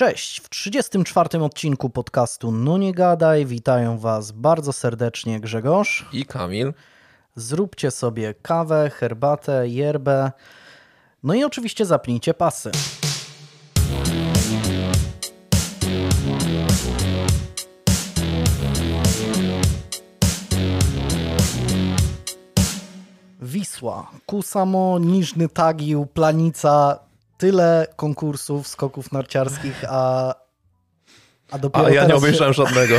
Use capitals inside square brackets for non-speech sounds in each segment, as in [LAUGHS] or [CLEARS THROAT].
Cześć, w 34 odcinku podcastu No Nie Gadaj. Witają Was bardzo serdecznie Grzegorz. I Kamil. Zróbcie sobie kawę, herbatę, yerbę, no i oczywiście zapnijcie pasy. Wisła, Kusamo, Niżny Tagił, Planica, tyle konkursów, skoków narciarskich, a, a dopiero A ja nie obejrzałem się... żadnego.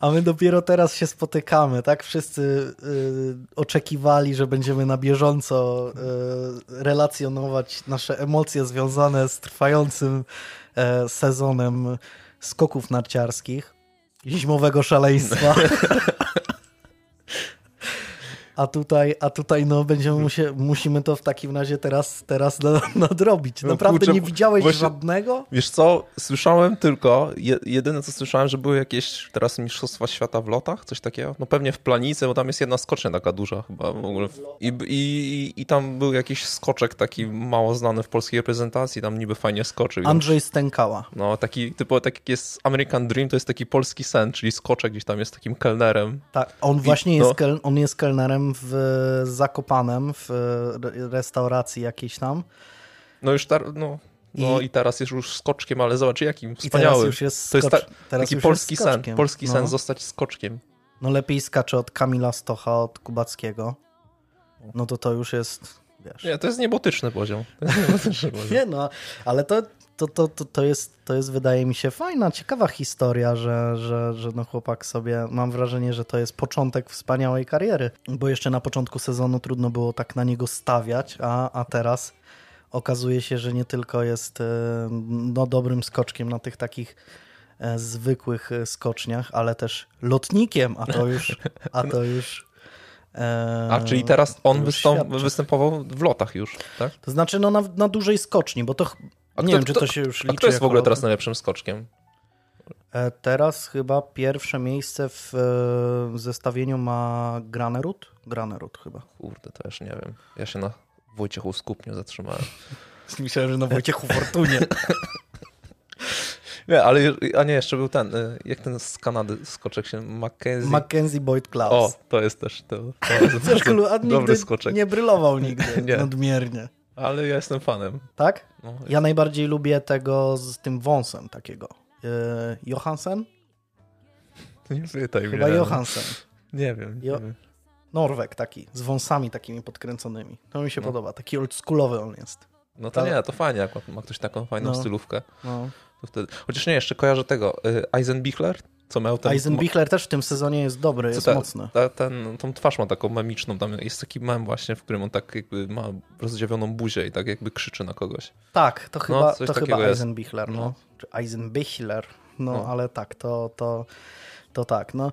A my dopiero teraz się spotykamy, tak? Wszyscy y, oczekiwali, że będziemy na bieżąco y, relacjonować nasze emocje związane z trwającym y, sezonem skoków narciarskich, zimowego szaleństwa. [LAUGHS] A tutaj, a tutaj no będziemy musie, musimy to w takim razie teraz, teraz [LAUGHS] nadrobić. No Naprawdę kurczę, nie widziałeś właśnie, żadnego? Wiesz co, słyszałem tylko, jedyne co słyszałem, że były jakieś teraz mistrzostwa świata w lotach, coś takiego. No pewnie w planicy, bo tam jest jedna skocznia taka duża chyba w ogóle. I, i, i tam był jakiś skoczek taki mało znany w polskiej reprezentacji, tam niby fajnie skoczył. Andrzej Stękała. No taki, typu, tak jak jest American Dream, to jest taki polski sen, czyli skoczek gdzieś tam jest takim kelnerem. Tak, on właśnie I, jest, no, kel, on jest kelnerem w Zakopanem, w restauracji jakiejś tam. No już tar- no, no I, i teraz jest już skoczkiem, ale zobacz jakim wspaniały. już jest skocz, to jest ta, taki polski sen, polski no. sen zostać skoczkiem. No lepiej skacze od Kamila Stocha, od Kubackiego. No to to już jest, wiesz. Nie, to jest niebotyczny poziom. Jest niebotyczny [LAUGHS] poziom. Nie no, ale to, to, to, to, to, jest, to jest, wydaje mi się, fajna, ciekawa historia, że, że, że no chłopak sobie, mam wrażenie, że to jest początek wspaniałej kariery, bo jeszcze na początku sezonu trudno było tak na niego stawiać, a, a teraz okazuje się, że nie tylko jest e, no, dobrym skoczkiem na tych takich e, zwykłych e, skoczniach, ale też lotnikiem, a to już, a to już a czyli teraz on wystąp, występował w lotach już, tak? To znaczy no na, na dużej skoczni, bo to a nie kto, wiem, czy to się już liczy. A kto jest w ogóle teraz najlepszym skoczkiem? E, teraz chyba pierwsze miejsce w e, zestawieniu ma Granerud? Granerud chyba. Kurde, to już nie wiem. Ja się na Wojciechu Skupniu zatrzymałem. [LAUGHS] Myślałem, że na Wojciechu Fortunie. [LAUGHS] Nie, ale a nie, jeszcze był ten, e, jak ten z Kanady skoczek się, Mackenzie. Mackenzie Boyd Klaus. O, to jest też to, to jest [LAUGHS] dobry skoczek. Nie brylował nigdy nie. nadmiernie. Ale ja jestem fanem. Tak? No, ja najbardziej lubię tego z tym wąsem takiego. E, Johansen? Nie pytaj Chyba Johansen. Nie wiem, nie jo wiem. Norweg taki, z wąsami takimi podkręconymi. To mi się no. podoba. Taki oldschoolowy on jest. No to Ta... nie, to fajnie, jak ma ktoś taką fajną no. stylówkę. No. Wtedy... Chociaż nie, jeszcze kojarzę tego. Y, Eisenbichler? Co miał ten... Eisenbichler też w tym sezonie jest dobry, jest ta, mocny. Ta, ten, tą twarz ma taką memiczną, tam jest taki mem właśnie, w którym on tak jakby ma rozdziawioną buzię i tak jakby krzyczy na kogoś. Tak, to no, chyba, no, to chyba Eisenbichler, no. no. Czy Eisenbichler, no, no, ale tak, to, to, to tak, no.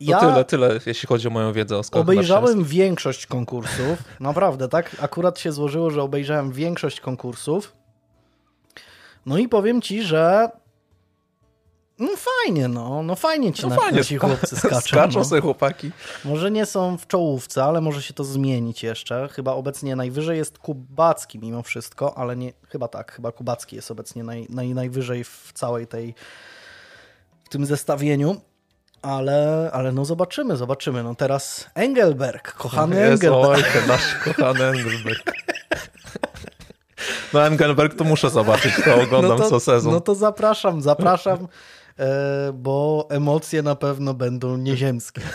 Ja to tyle, tyle, jeśli chodzi o moją wiedzę o skokach Obejrzałem większość konkursów, [LAUGHS] naprawdę, tak? Akurat się złożyło, że obejrzałem większość konkursów. No i powiem ci, że no fajnie, no. No fajnie ci no na, fajnie, nasi chłopcy [LAUGHS] skaczą. Skaczą no. sobie chłopaki. Może nie są w czołówce, ale może się to zmienić jeszcze. Chyba obecnie najwyżej jest Kubacki mimo wszystko, ale nie, chyba tak, chyba Kubacki jest obecnie naj, naj, najwyżej w całej tej, w tym zestawieniu. Ale, ale no zobaczymy, zobaczymy. No teraz Engelberg, kochany jest, Engelberg. Oj, ten nasz kochany Engelberg. [LAUGHS] No Engelberg to muszę zobaczyć, to oglądam no to, co sezon. No to zapraszam, zapraszam. E, bo emocje na pewno będą nieziemskie. [LAUGHS]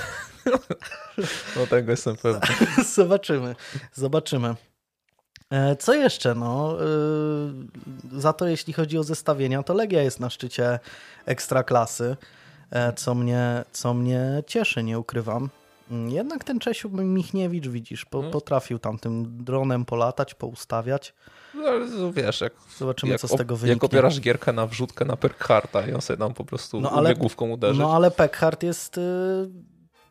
No tego jestem pewny. [LAUGHS] Zobaczymy, zobaczymy. E, co jeszcze? No, e, za to jeśli chodzi o zestawienia, to Legia jest na szczycie ekstraklasy, co mnie, co mnie cieszy, nie ukrywam. Jednak ten Czesiu Michniewicz, widzisz, po, no. potrafił tam tym dronem polatać, poustawiać. No, ale wiesz, jak, Zobaczymy, jak, co z tego wyniknie. Jak opierasz gierkę na wrzutkę na Peckharta i on sobie tam po prostu no, ale, główką uderzy. No ale Peckhart jest y,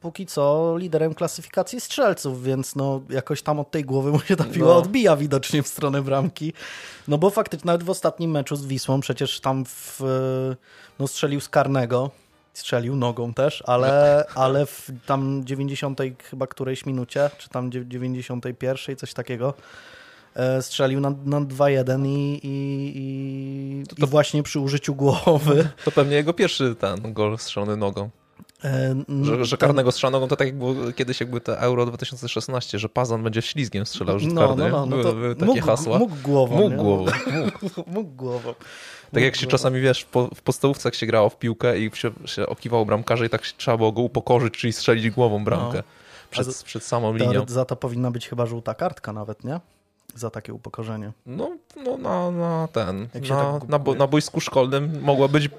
póki co liderem klasyfikacji strzelców, więc no jakoś tam od tej głowy mu się ta piła no. odbija widocznie w stronę bramki. No bo faktycznie nawet w ostatnim meczu z Wisłą przecież tam w, no strzelił z karnego, strzelił nogą też, ale, [LAUGHS] ale w tam 90 chyba którejś minucie, czy tam 91 coś takiego, strzelił na, na 2-1 i, i, i, i właśnie przy użyciu głowy. [LAUGHS] To pewnie jego pierwszy ten gol strzelony nogą. e, Że, że karnego strzela nogą to tak jak było kiedyś jakby te Euro 2016, że Pazan będzie ślizgiem strzelał rzut No, karny. no, no, no były, to były takie mógł, hasła. mógł głową. Mógł głową. [LAUGHS] Mógł, mógł głową. Tak jak się czasami, wiesz, po, w podstawówce jak się grało w piłkę i się, się okiwał bramkarza i tak się, trzeba było go upokorzyć, czyli strzelić głową bramkę No. przed, to- przed samą linią. Za to powinna być chyba żółta kartka nawet, nie? Za takie upokorzenie. No, no na, na ten, na, tak na, bo, na boisku szkolnym mogła być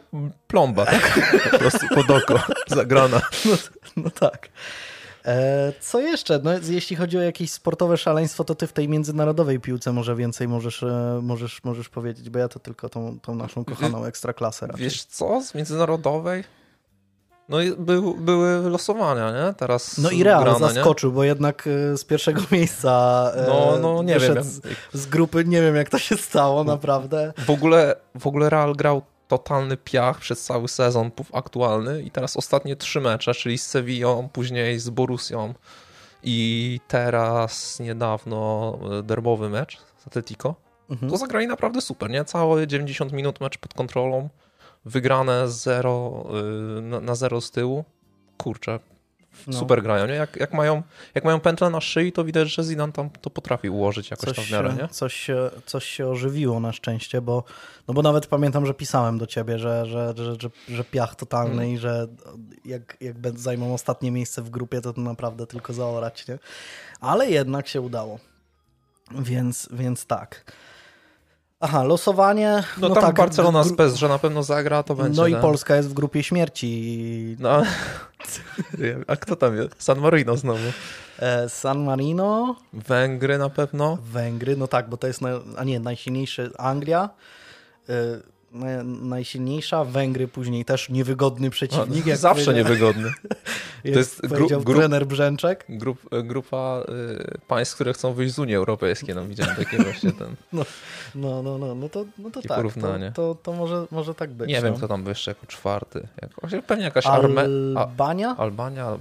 plomba, tak? po prostu pod oko zagrana. No, no tak. E, co jeszcze? No, jeśli chodzi o jakieś sportowe szaleństwo, to ty w tej międzynarodowej piłce może więcej możesz, e, możesz, możesz powiedzieć, bo ja to tylko tą, tą naszą kochaną ekstraklasę raczej. Wiesz co, z międzynarodowej? No były losowania, nie? Teraz No i Real grane, nie? zaskoczył, bo jednak e, z pierwszego [LAUGHS] miejsca e, No, no nie wiem. z, z grupy, nie wiem jak to się stało naprawdę. w, ogóle, w ogóle Real grał totalny piach przez cały sezon aktualny i teraz ostatnie trzy mecze, czyli z Sevillą, później z Borussią i teraz niedawno e, derbowy mecz z Atletico. Mhm. To zagrali naprawdę super, nie? Całe 90 minut mecz pod kontrolą, wygrane 0 y, na, 0 z tyłu. Kurczę, No. super grają, nie? Jak, jak, mają, jak mają pętlę na szyi, to widać, że Zidane tam to potrafi ułożyć jakoś tam w miarę, nie? Coś, coś się ożywiło na szczęście, bo, no bo nawet pamiętam, że pisałem do ciebie, że, że, że, że, że piach totalny Mm. i że jak, jak zajmą ostatnie miejsce w grupie, to, to naprawdę tylko zaorać, nie? Ale jednak się udało. Więc, więc tak. Aha, losowanie. No, no tam tak, Barcelona z PES, że na pewno zagra, to będzie. No i nie? Polska jest w grupie śmierci. No. [LAUGHS] A kto tam jest? San Marino znowu. E, San Marino, Węgry na pewno. Węgry, no tak, bo to jest, a nie, najsilniejszy Anglia, na- najsilniejsza, Węgry później też niewygodny przeciwnik. jak Zawsze niewygodny. [LAUGHS] jest, jest gru- gru- trener Brzęczek. Grup, grupa y, państw, które chcą wyjść z Unii Europejskiej. No widziałem takie [LAUGHS] właśnie ten. No, no, no, no, no to, no to tak, to, porównanie. to, to może, może tak być. Nie no. wiem, kto tam jeszcze jako czwarty. Jak, pewnie jakaś Arme... A, Albania? Albania.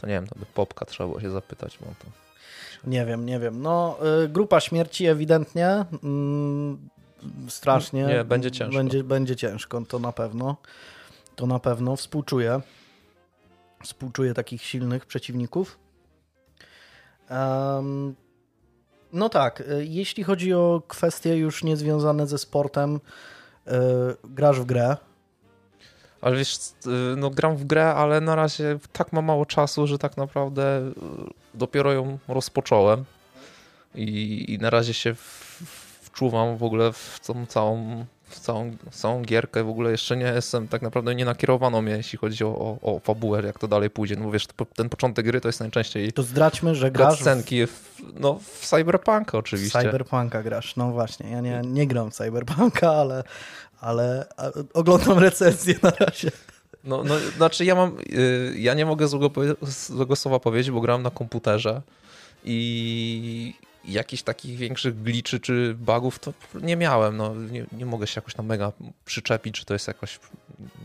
To nie wiem, to by Popka trzeba było się zapytać. Bo to... Nie wiem, nie wiem. No, y, grupa śmierci ewidentnie. Mm, strasznie. Nie, będzie ciężko. Będzie, będzie ciężko, to na pewno. To na pewno. Współczuję. Współczuję takich silnych przeciwników. Em, no tak, y, jeśli chodzi o kwestie już niezwiązane ze sportem, y, grasz w grę. Ale wiesz, y, no gram w grę, ale na razie tak mam mało czasu, że tak naprawdę dopiero ją rozpocząłem. I, i na razie się w, wczuwam w ogóle w tą całą, w całą, całą gierkę. W ogóle jeszcze nie jestem, tak naprawdę nie nakierowano mnie, jeśli chodzi o, o, o fabułę, jak to dalej pójdzie. No wiesz, ten początek gry to jest najczęściej To zdradźmy, że grasz w, scenki w, no, w Cyberpunka oczywiście. Cyberpunka grasz. No właśnie, ja nie, nie gram w Cyberpunka, ale, ale oglądam recenzję na razie. No, no, znaczy ja mam, y, ja nie mogę złego, złego słowa powiedzieć, bo gram na komputerze i jakichś takich większych gliczy czy bugów to nie miałem. No, nie, nie mogę się jakoś tam mega przyczepić, czy to jest jakoś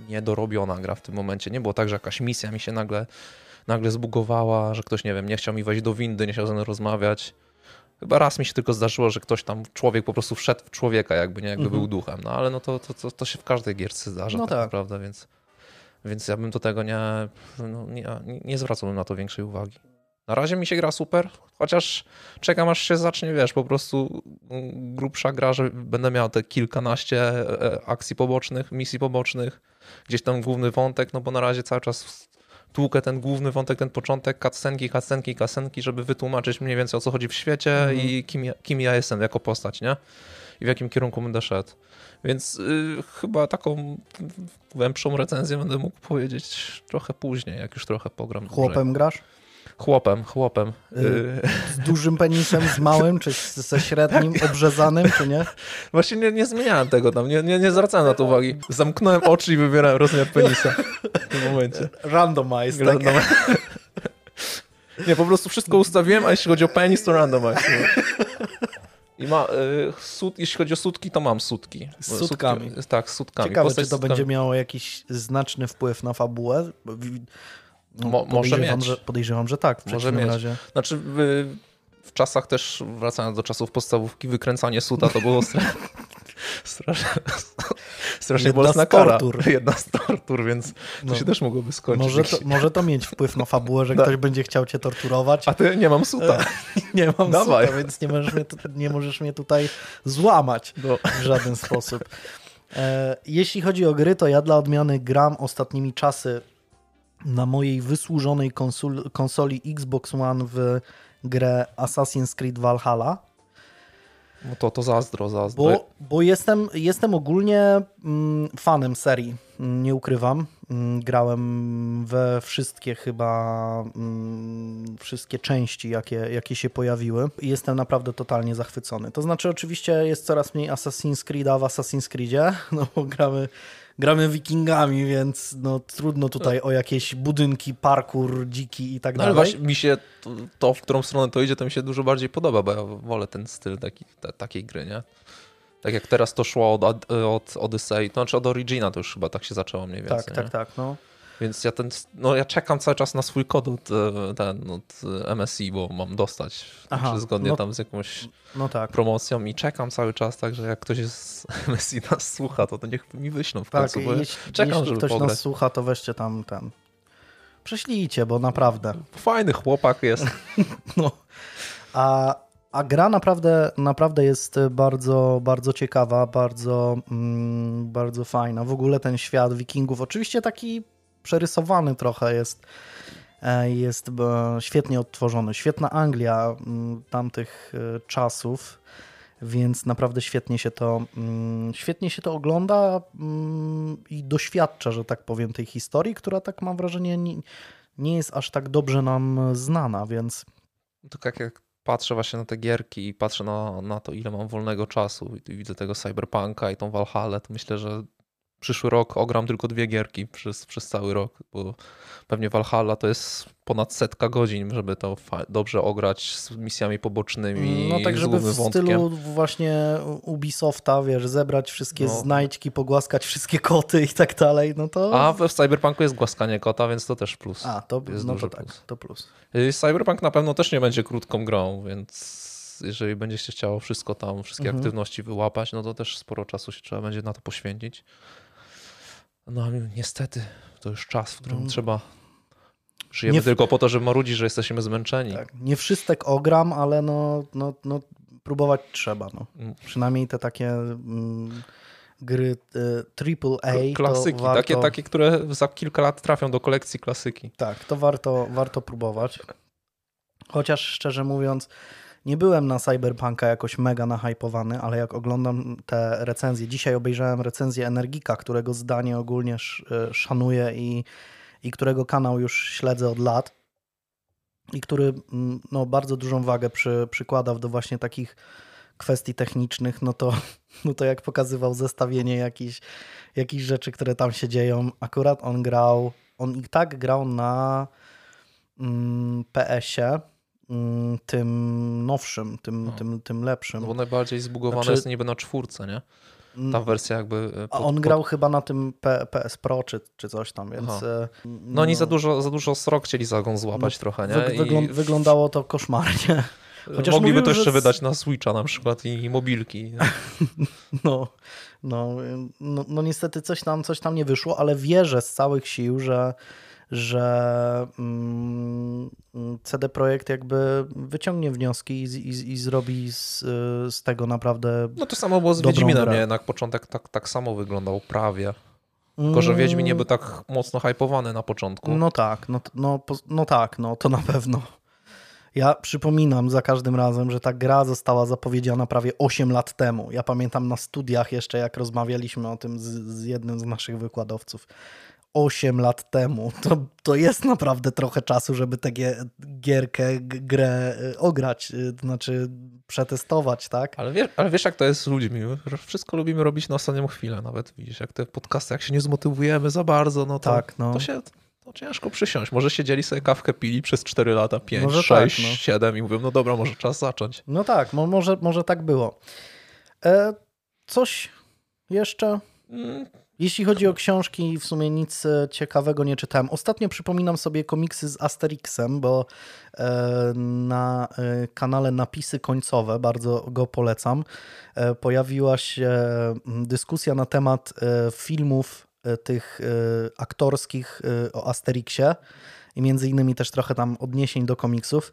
niedorobiona gra w tym momencie. Nie było tak, że jakaś misja mi się nagle, nagle zbugowała, że ktoś, nie wiem, nie chciał mi wejść do windy, nie chciał ze mną rozmawiać. Chyba raz mi się tylko zdarzyło, że ktoś tam, człowiek po prostu wszedł w człowieka, jakby, nie, jakby Mhm. był duchem. No ale no to, to, to, to się w każdej gierce zdarza No tak, tak. naprawdę, więc... Więc ja bym do tego nie, no, nie, nie zwracałbym na to większej uwagi. Na razie mi się gra super, chociaż czekam aż się zacznie, wiesz, po prostu mm, grubsza gra, że będę miał te kilkanaście e, akcji pobocznych, misji pobocznych, gdzieś tam główny wątek, no bo na razie cały czas tłukę ten główny wątek, ten początek, cutscenki, cutscenki, cutscenki, żeby wytłumaczyć mniej więcej o co chodzi w świecie Mhm. i kim ja, kim ja jestem jako postać, nie? I w jakim kierunku będę szedł. Więc y, chyba taką głębszą recenzję będę mógł powiedzieć trochę później, jak już trochę pogram. dłużej. Chłopem grasz? Chłopem, chłopem. Y. Y, Z dużym penisem, z małym, czy ze średnim, obrzezanym, czy nie? Właśnie nie, nie zmieniałem tego tam, nie, nie, nie zwracałem na to uwagi. Zamknąłem oczy i wybierałem rozmiar penisa w tym momencie. Randomize, tak? Random... Nie, po prostu wszystko ustawiłem, a jeśli chodzi o penis, to randomize. I ma, y, sut, jeśli chodzi o sutki, to mam sutki. Z sutkami. Sutki, tak, z sutkami. Ciekawe, Postać czy to będzie miało jakiś znaczny wpływ na fabułę. No, Mo- może podejrzewam, mieć. Że, podejrzewam, że tak w Może mieć. razie. Znaczy, w czasach też, wracając do czasów podstawówki, wykręcanie suta to było stra... [LAUGHS] strasznie, strasznie Jedna bolesna kara. tortur. [LAUGHS] Jedna z tortur, więc to No. się też mogłoby skończyć. Może to, [LAUGHS] może to mieć wpływ na fabułę, że Tak. ktoś będzie chciał cię torturować. A ty nie mam suta. Nie mam Dawaj. suta, więc nie możesz, mnie, tu- nie możesz mnie tutaj złamać No. w żaden sposób. E, jeśli chodzi o gry, to ja dla odmiany gram ostatnimi czasy na mojej wysłużonej konsul, konsoli Xbox One w grę Assassin's Creed Valhalla. No to, to zazdro, zazdro. Bo, bo jestem, jestem ogólnie mm, fanem serii, nie ukrywam. Mm, Grałem we wszystkie chyba, mm, wszystkie części, jakie, jakie się pojawiły. I jestem naprawdę totalnie zachwycony. To znaczy oczywiście jest coraz mniej Assassin's Creed'a w Assassin's Creedzie, [LAUGHS] no bo gramy, gramy wikingami, więc no, trudno tutaj o jakieś budynki, parkour, dziki i tak No, ale dalej. właśnie mi się to, to, w którą stronę to idzie, to mi się dużo bardziej podoba, bo ja wolę ten styl taki, ta, takiej gry, nie? Tak jak teraz to szło od, od, od Odyssey, to znaczy od Origina to już chyba tak się zaczęło mniej więcej. Tak, nie? tak, tak. No. Więc ja ten, no ja czekam cały czas na swój kod od, e, ten, od MSI, bo mam dostać Aha, zgodnie no- tam z jakąś no tak. promocją i czekam cały czas, także jak ktoś z [LAUGHS] MSI nas słucha, to, to niech mi wyślą w Tak, końcu, bo ja jeśli, czekam, jeśli ktoś pograć. nas słucha, to weźcie tam ten. Prześlijcie, bo naprawdę. Fajny chłopak jest. [LAUGHS] No. A, a gra naprawdę, naprawdę jest bardzo, bardzo ciekawa, bardzo, mm, bardzo fajna. W ogóle ten świat wikingów, oczywiście taki przerysowany trochę jest, e, jest świetnie odtworzony. Świetna Anglia mm, tamtych e, czasów, więc naprawdę świetnie się to, mm, świetnie się to ogląda mm, i doświadcza, że tak powiem, tej historii, która tak mam wrażenie nie, nie jest aż tak dobrze nam znana, więc To tak jak patrzę właśnie na te gierki i patrzę na, na to, ile mam wolnego czasu i widzę tego Cyberpunka i tą Valhalla, to myślę, że przyszły rok ogram tylko dwie gierki przez, przez cały rok, bo pewnie Valhalla to jest ponad setka godzin, żeby to dobrze ograć z misjami pobocznymi, No tak, żeby w wątkiem. stylu właśnie Ubisofta, wiesz, zebrać wszystkie No. znajdźki, pogłaskać wszystkie koty i tak dalej, no to... A w Cyberpunku jest głaskanie kota, więc to też plus. A, to, jest no to tak, plus. to plus. Y, Cyberpunk na pewno też nie będzie krótką grą, więc jeżeli będzie się chciało wszystko tam, wszystkie Mhm. aktywności wyłapać, no to też sporo czasu się trzeba będzie na to poświęcić. No niestety to już czas, w którym Mm. trzeba. Żyjemy Nie w- tylko po to, żeby marudzić, że jesteśmy zmęczeni. Tak. Nie wszystek ogram, ale no, no, no próbować trzeba, no. Mm. Przynajmniej te takie mm, gry y, triple A, K- Klasyki, to warto, takie, takie, które za kilka lat trafią do kolekcji klasyki. Tak, to warto, warto próbować. Chociaż szczerze mówiąc, nie byłem na Cyberpunka jakoś mega nahypowany, ale jak oglądam te recenzje, dzisiaj obejrzałem recenzję Energika, którego zdanie ogólnie y, szanuję i, i którego kanał już śledzę od lat i który mm, no, bardzo dużą wagę przy, przykładał do właśnie takich kwestii technicznych, no to, [LAUGHS] no to jak pokazywał zestawienie jakichś, jakichś rzeczy, które tam się dzieją, akurat on grał, on i tak grał na mm, PS-ie, tym nowszym, tym, No. tym, tym lepszym. No bo najbardziej zbugowane Znaczy- jest niby na czwórce, nie? Ta wersja jakby... e, A pod- on pod- grał chyba na tym P, PS Pro czy, czy coś tam, więc... E, No oni za dużo, za dużo srok chcieli za złapać trochę, nie? Wy, I wyglą, wyglądało to koszmarnie. [LAUGHS] chociaż Mogliby mówił, to jeszcze wydać na Switcha na przykład i mobilki. [LAUGHS] No, no, no, no niestety coś tam, coś tam nie wyszło, ale wierzę z całych sił, że, że mm, CD Projekt jakby wyciągnie wnioski i, i, i zrobi z, z tego naprawdę. No to samo było z Wiedźminem? Jednak początek tak, tak samo wyglądał prawie. Tylko, że Wiedźmin nie był tak mocno hypowany na początku. No tak, no, no, no tak, no to na pewno. Ja przypominam za każdym razem, że ta gra została zapowiedziana prawie 8 lat temu. Ja pamiętam na studiach jeszcze, jak rozmawialiśmy o tym z, z jednym z naszych wykładowców. 8 lat temu. To, to jest naprawdę trochę czasu, żeby tę gie- gierkę, grę y, ograć, y, to znaczy przetestować, tak? Ale, wiesz, ale wiesz, jak to jest z ludźmi? że Wszystko lubimy robić na ostatnią chwilę. Nawet widzisz, jak te podcasty, jak się nie zmotywujemy za bardzo, no to, Tak, no. to się to ciężko przysiąść. Może siedzieli sobie kawkę pili przez 4 lata, 5, Może 6, tak, no. 7 i mówią, no dobra, może czas zacząć. No tak, mo, może, może tak było. E, coś jeszcze? Mm, Jeśli chodzi o książki, w sumie nic e, ciekawego nie czytałem. Ostatnio przypominam sobie komiksy z Asterixem, bo e, na e, kanale Napisy Końcowe, bardzo go polecam, pojawiła się dyskusja na temat filmów tych aktorskich o Asterixie i między innymi też trochę tam odniesień do komiksów.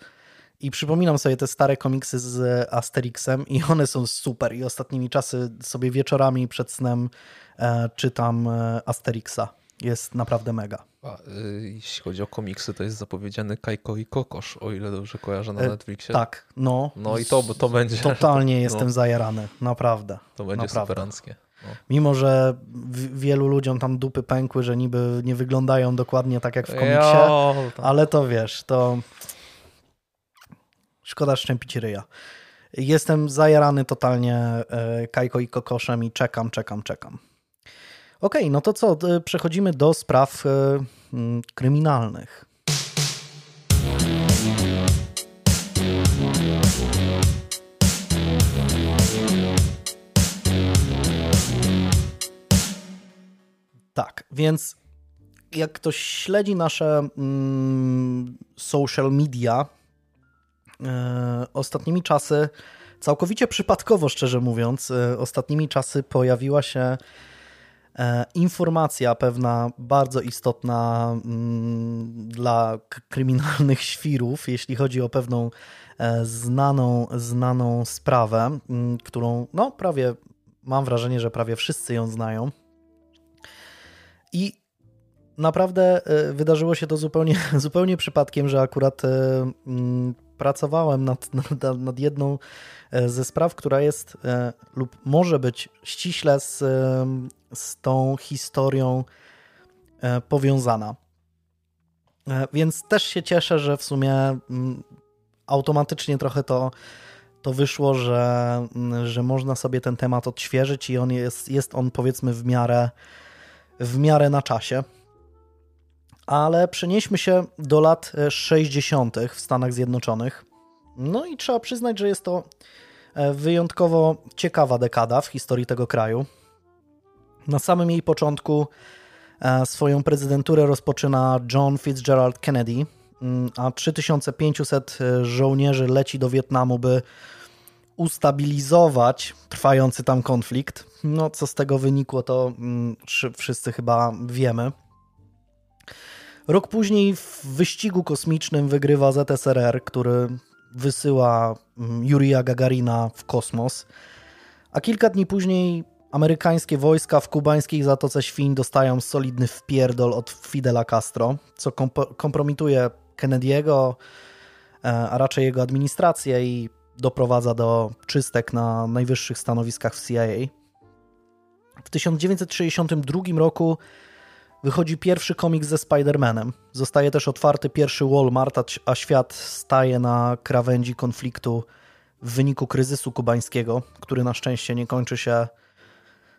I przypominam sobie te stare komiksy z Asterixem i one są super. I ostatnimi czasy sobie wieczorami przed snem e, czytam e, Asterixa. Jest naprawdę mega. A, y, jeśli chodzi o komiksy, to jest zapowiedziany Kajko i Kokosz, o ile dobrze kojarzę na e, Netflixie. Tak, no. No i to, to będzie. Totalnie no. jestem zajarany, naprawdę. To będzie naprawdę. superanckie. No. Mimo, że wielu ludziom tam dupy pękły, że niby nie wyglądają dokładnie tak jak w komiksie, jo, ale to wiesz, to Szkoda szczępić ryja. Jestem zajarany totalnie e, Kajko i Kokoszem i czekam, czekam, czekam. Okej, okay, no to co? E, przechodzimy do spraw e, kryminalnych. Tak, więc jak ktoś śledzi nasze mm, social media, ostatnimi czasy, całkowicie przypadkowo, szczerze mówiąc, e, ostatnimi czasy pojawiła się e, informacja pewna bardzo istotna mm, dla kryminalnych [LAUGHS] świrów, jeśli chodzi o pewną znaną, znaną sprawę, mm, którą no prawie mam wrażenie, że prawie wszyscy ją znają. I naprawdę wydarzyło się to zupełnie, [LAUGHS] zupełnie przypadkiem, że akurat mm, pracowałem nad, [LAUGHS] nad, nad jedną e, ze spraw, która jest e, lub może być ściśle z, e, z tą historią powiązana. Więc też się cieszę, że w sumie mm, automatycznie trochę to, to wyszło, że, mm, że można sobie ten temat odświeżyć i on jest, jest on powiedzmy w miarę, w miarę na czasie ale przenieśmy się do lat 60. w Stanach Zjednoczonych. No i trzeba przyznać, że jest to e, wyjątkowo ciekawa dekada w historii tego kraju. Na samym jej początku e, swoją prezydenturę rozpoczyna John Fitzgerald Kennedy, mm, a 3500 e, żołnierzy leci do Wietnamu, by ustabilizować trwający tam konflikt. No, co z tego wynikło, to mm, wszyscy chyba wiemy. Rok później w wyścigu kosmicznym wygrywa ZSRR, który wysyła mm, Jurija Gagarina w kosmos, a kilka dni później amerykańskie wojska w kubańskiej Zatoce Świń dostają solidny wpierdol od Fidela Castro, co kompromituje Kennedy'ego, e, a raczej jego administrację i doprowadza do czystek na najwyższych stanowiskach w CIA. W 1962 roku Wychodzi pierwszy komiks ze Spider-Manem. Zostaje też otwarty pierwszy Walmart, a świat staje na krawędzi konfliktu w wyniku kryzysu kubańskiego, który na szczęście nie kończy się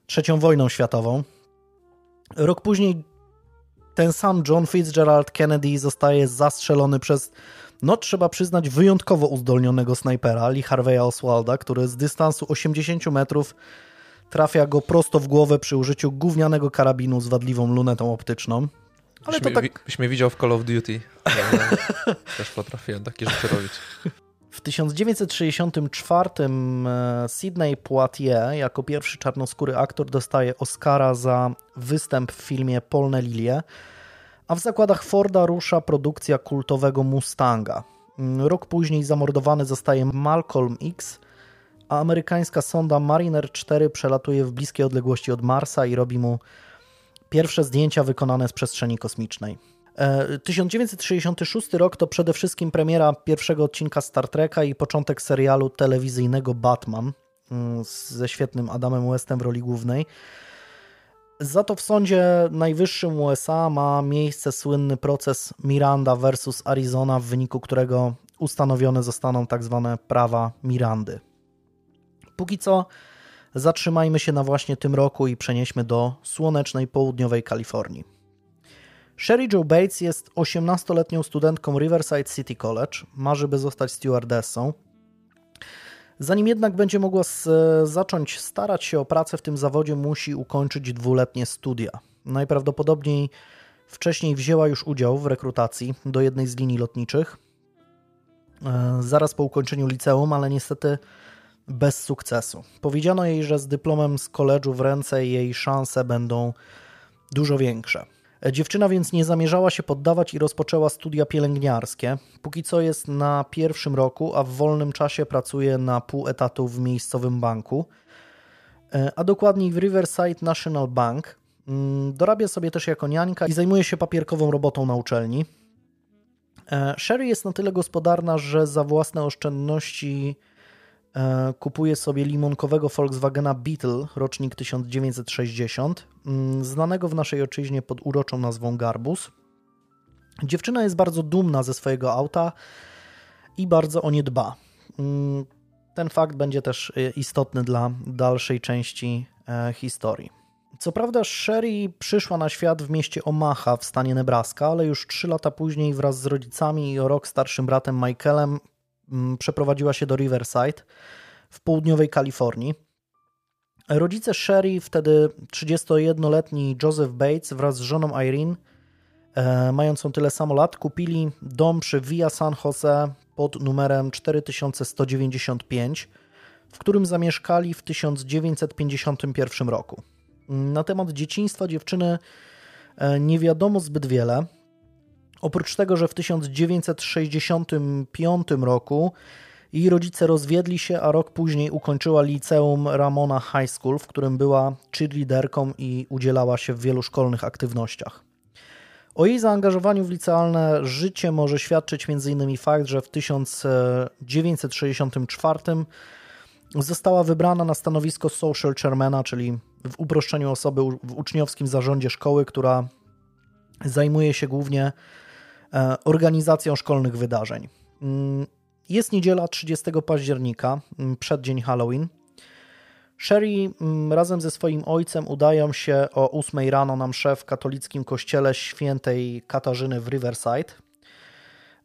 trzecią wojną światową. Rok później ten sam John Fitzgerald Kennedy zostaje zastrzelony przez, no trzeba przyznać, wyjątkowo uzdolnionego snajpera Lee Harveya Oswalda, który z dystansu 80 metrów trafia go prosto w głowę przy użyciu gównianego karabinu z wadliwą lunetą optyczną. Ale byś to tak... Byś mnie widział w Call of Duty. Ja [LAUGHS] też potrafiłem takie rzeczy robić. W 1964 e, Sidney Poitier jako pierwszy czarnoskóry aktor dostaje Oscara za występ w filmie Polne Lilie, a w zakładach Forda rusza produkcja kultowego Mustanga. Mm, rok później zamordowany zostaje Malcolm X, a amerykańska sonda Mariner 4 przelatuje w bliskie odległości od Marsa i robi mu pierwsze zdjęcia wykonane z przestrzeni kosmicznej. 1966 e, rok to przede wszystkim premiera pierwszego odcinka Star Treka i początek serialu telewizyjnego Batman mm, ze świetnym Adamem Westem w roli głównej. Za to w sądzie najwyższym USA ma miejsce słynny proces Miranda versus Arizona, w wyniku którego ustanowione zostaną tak zwane prawa Mirandy. Póki co zatrzymajmy się na właśnie tym roku i przenieśmy do słonecznej południowej Kalifornii. Sherry Joe Bates jest 18-letnią studentką Riverside City College, marzy by zostać stewardessą. Zanim jednak będzie mogła zacząć starać się o pracę w tym zawodzie, musi ukończyć dwuletnie studia. Najprawdopodobniej wcześniej wzięła już udział w rekrutacji do jednej z linii lotniczych, e, zaraz po ukończeniu liceum, ale niestety bez sukcesu. Powiedziano jej, że z dyplomem z koledżu w ręce jej szanse będą dużo większe. Dziewczyna więc nie zamierzała się poddawać i rozpoczęła studia pielęgniarskie. Póki co jest na pierwszym roku, a w wolnym czasie pracuje na pół etatu w miejscowym banku, e, a dokładniej w Riverside National Bank. Mm, dorabia sobie też jako niańka i zajmuje się papierkową robotą na uczelni. E, Sherry jest na tyle gospodarna, że za własne oszczędności kupuje sobie limonkowego Volkswagena Beetle, rocznik 1960, mm, znanego w naszej ojczyźnie pod uroczą nazwą Garbus. Dziewczyna jest bardzo dumna ze swojego auta i bardzo o nie dba. Mm, ten fakt będzie też e, istotny dla dalszej części e, historii. Co prawda, Sherry przyszła na świat w mieście Omaha w stanie Nebraska, ale już trzy lata później wraz z rodzicami i o rok starszym bratem Michaelem przeprowadziła się do Riverside w południowej Kalifornii. Rodzice Sherry, wtedy 31-letni Joseph Bates wraz z żoną Irene, e, mającą tyle samo lat, kupili dom przy Via San Jose pod numerem 4195, w którym zamieszkali w 1951 roku. Na temat dzieciństwa dziewczyny e, nie wiadomo zbyt wiele. Oprócz tego, że w 1965 roku jej rodzice rozwiedli się, a rok później ukończyła liceum Ramona High School, w którym była cheerleaderką i udzielała się w wielu szkolnych aktywnościach. O jej zaangażowaniu w licealne życie może świadczyć m.in. fakt, że w 1964 została wybrana na stanowisko social chairmana, czyli w uproszczeniu osoby w uczniowskim zarządzie szkoły, która zajmuje się głównie organizacją szkolnych wydarzeń. Mm, jest niedziela 30 października, mm, przeddzień Halloween. Sherry mm, razem ze swoim ojcem udają się o 8 rano na mszę w katolickim kościele świętej Katarzyny w Riverside.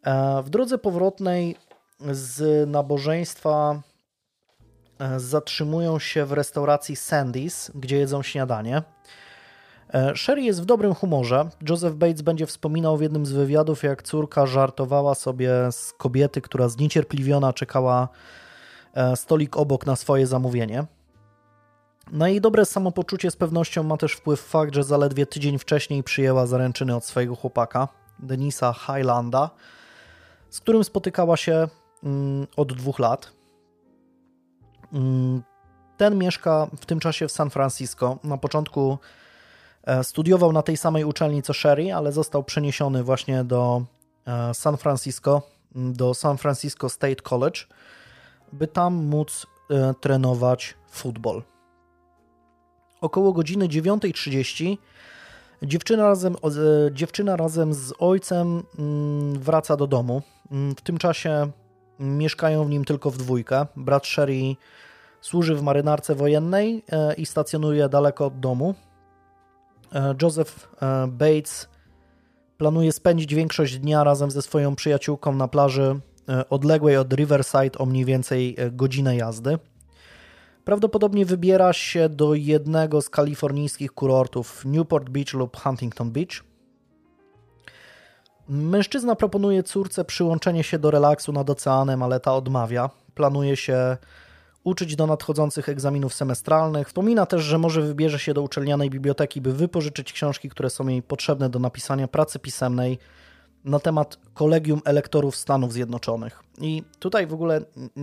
E, w drodze powrotnej z nabożeństwa e, zatrzymują się w restauracji Sandy's, gdzie jedzą śniadanie. E, Sherry jest w dobrym humorze. Joseph Bates będzie wspominał w jednym z wywiadów, jak córka żartowała sobie z kobiety, która zniecierpliwiona czekała e, stolik obok na swoje zamówienie. Na jej dobre samopoczucie z pewnością ma też wpływ fakt, że zaledwie tydzień wcześniej przyjęła zaręczyny od swojego chłopaka, Denisa Highlanda, z którym spotykała się mm, od dwóch lat. Mm, ten mieszka w tym czasie w San Francisco. Na początku studiował na tej samej uczelni co Sherry, ale został przeniesiony właśnie do e, San Francisco, do San Francisco State College, by tam móc e, trenować futbol. Około godziny 9.30 dziewczyna razem, dziewczyna razem z ojcem mm, wraca do domu. Mm, w tym czasie mieszkają w nim tylko w dwójkę. Brat Sherry służy w marynarce wojennej i stacjonuje daleko od domu. E, Joseph e, Bates planuje spędzić większość dnia razem ze swoją przyjaciółką na plaży e, odległej od Riverside o mniej więcej godzinę jazdy. Prawdopodobnie wybiera się do jednego z kalifornijskich kurortów Newport Beach lub Huntington Beach. Mężczyzna proponuje córce przyłączenie się do relaksu nad oceanem, ale ta odmawia. Planuje się uczyć do nadchodzących egzaminów semestralnych. Wspomina też, że może wybierze się do uczelnianej biblioteki, by wypożyczyć książki, które są jej potrzebne do napisania pracy pisemnej na temat Kolegium Elektorów Stanów Zjednoczonych. I tutaj w ogóle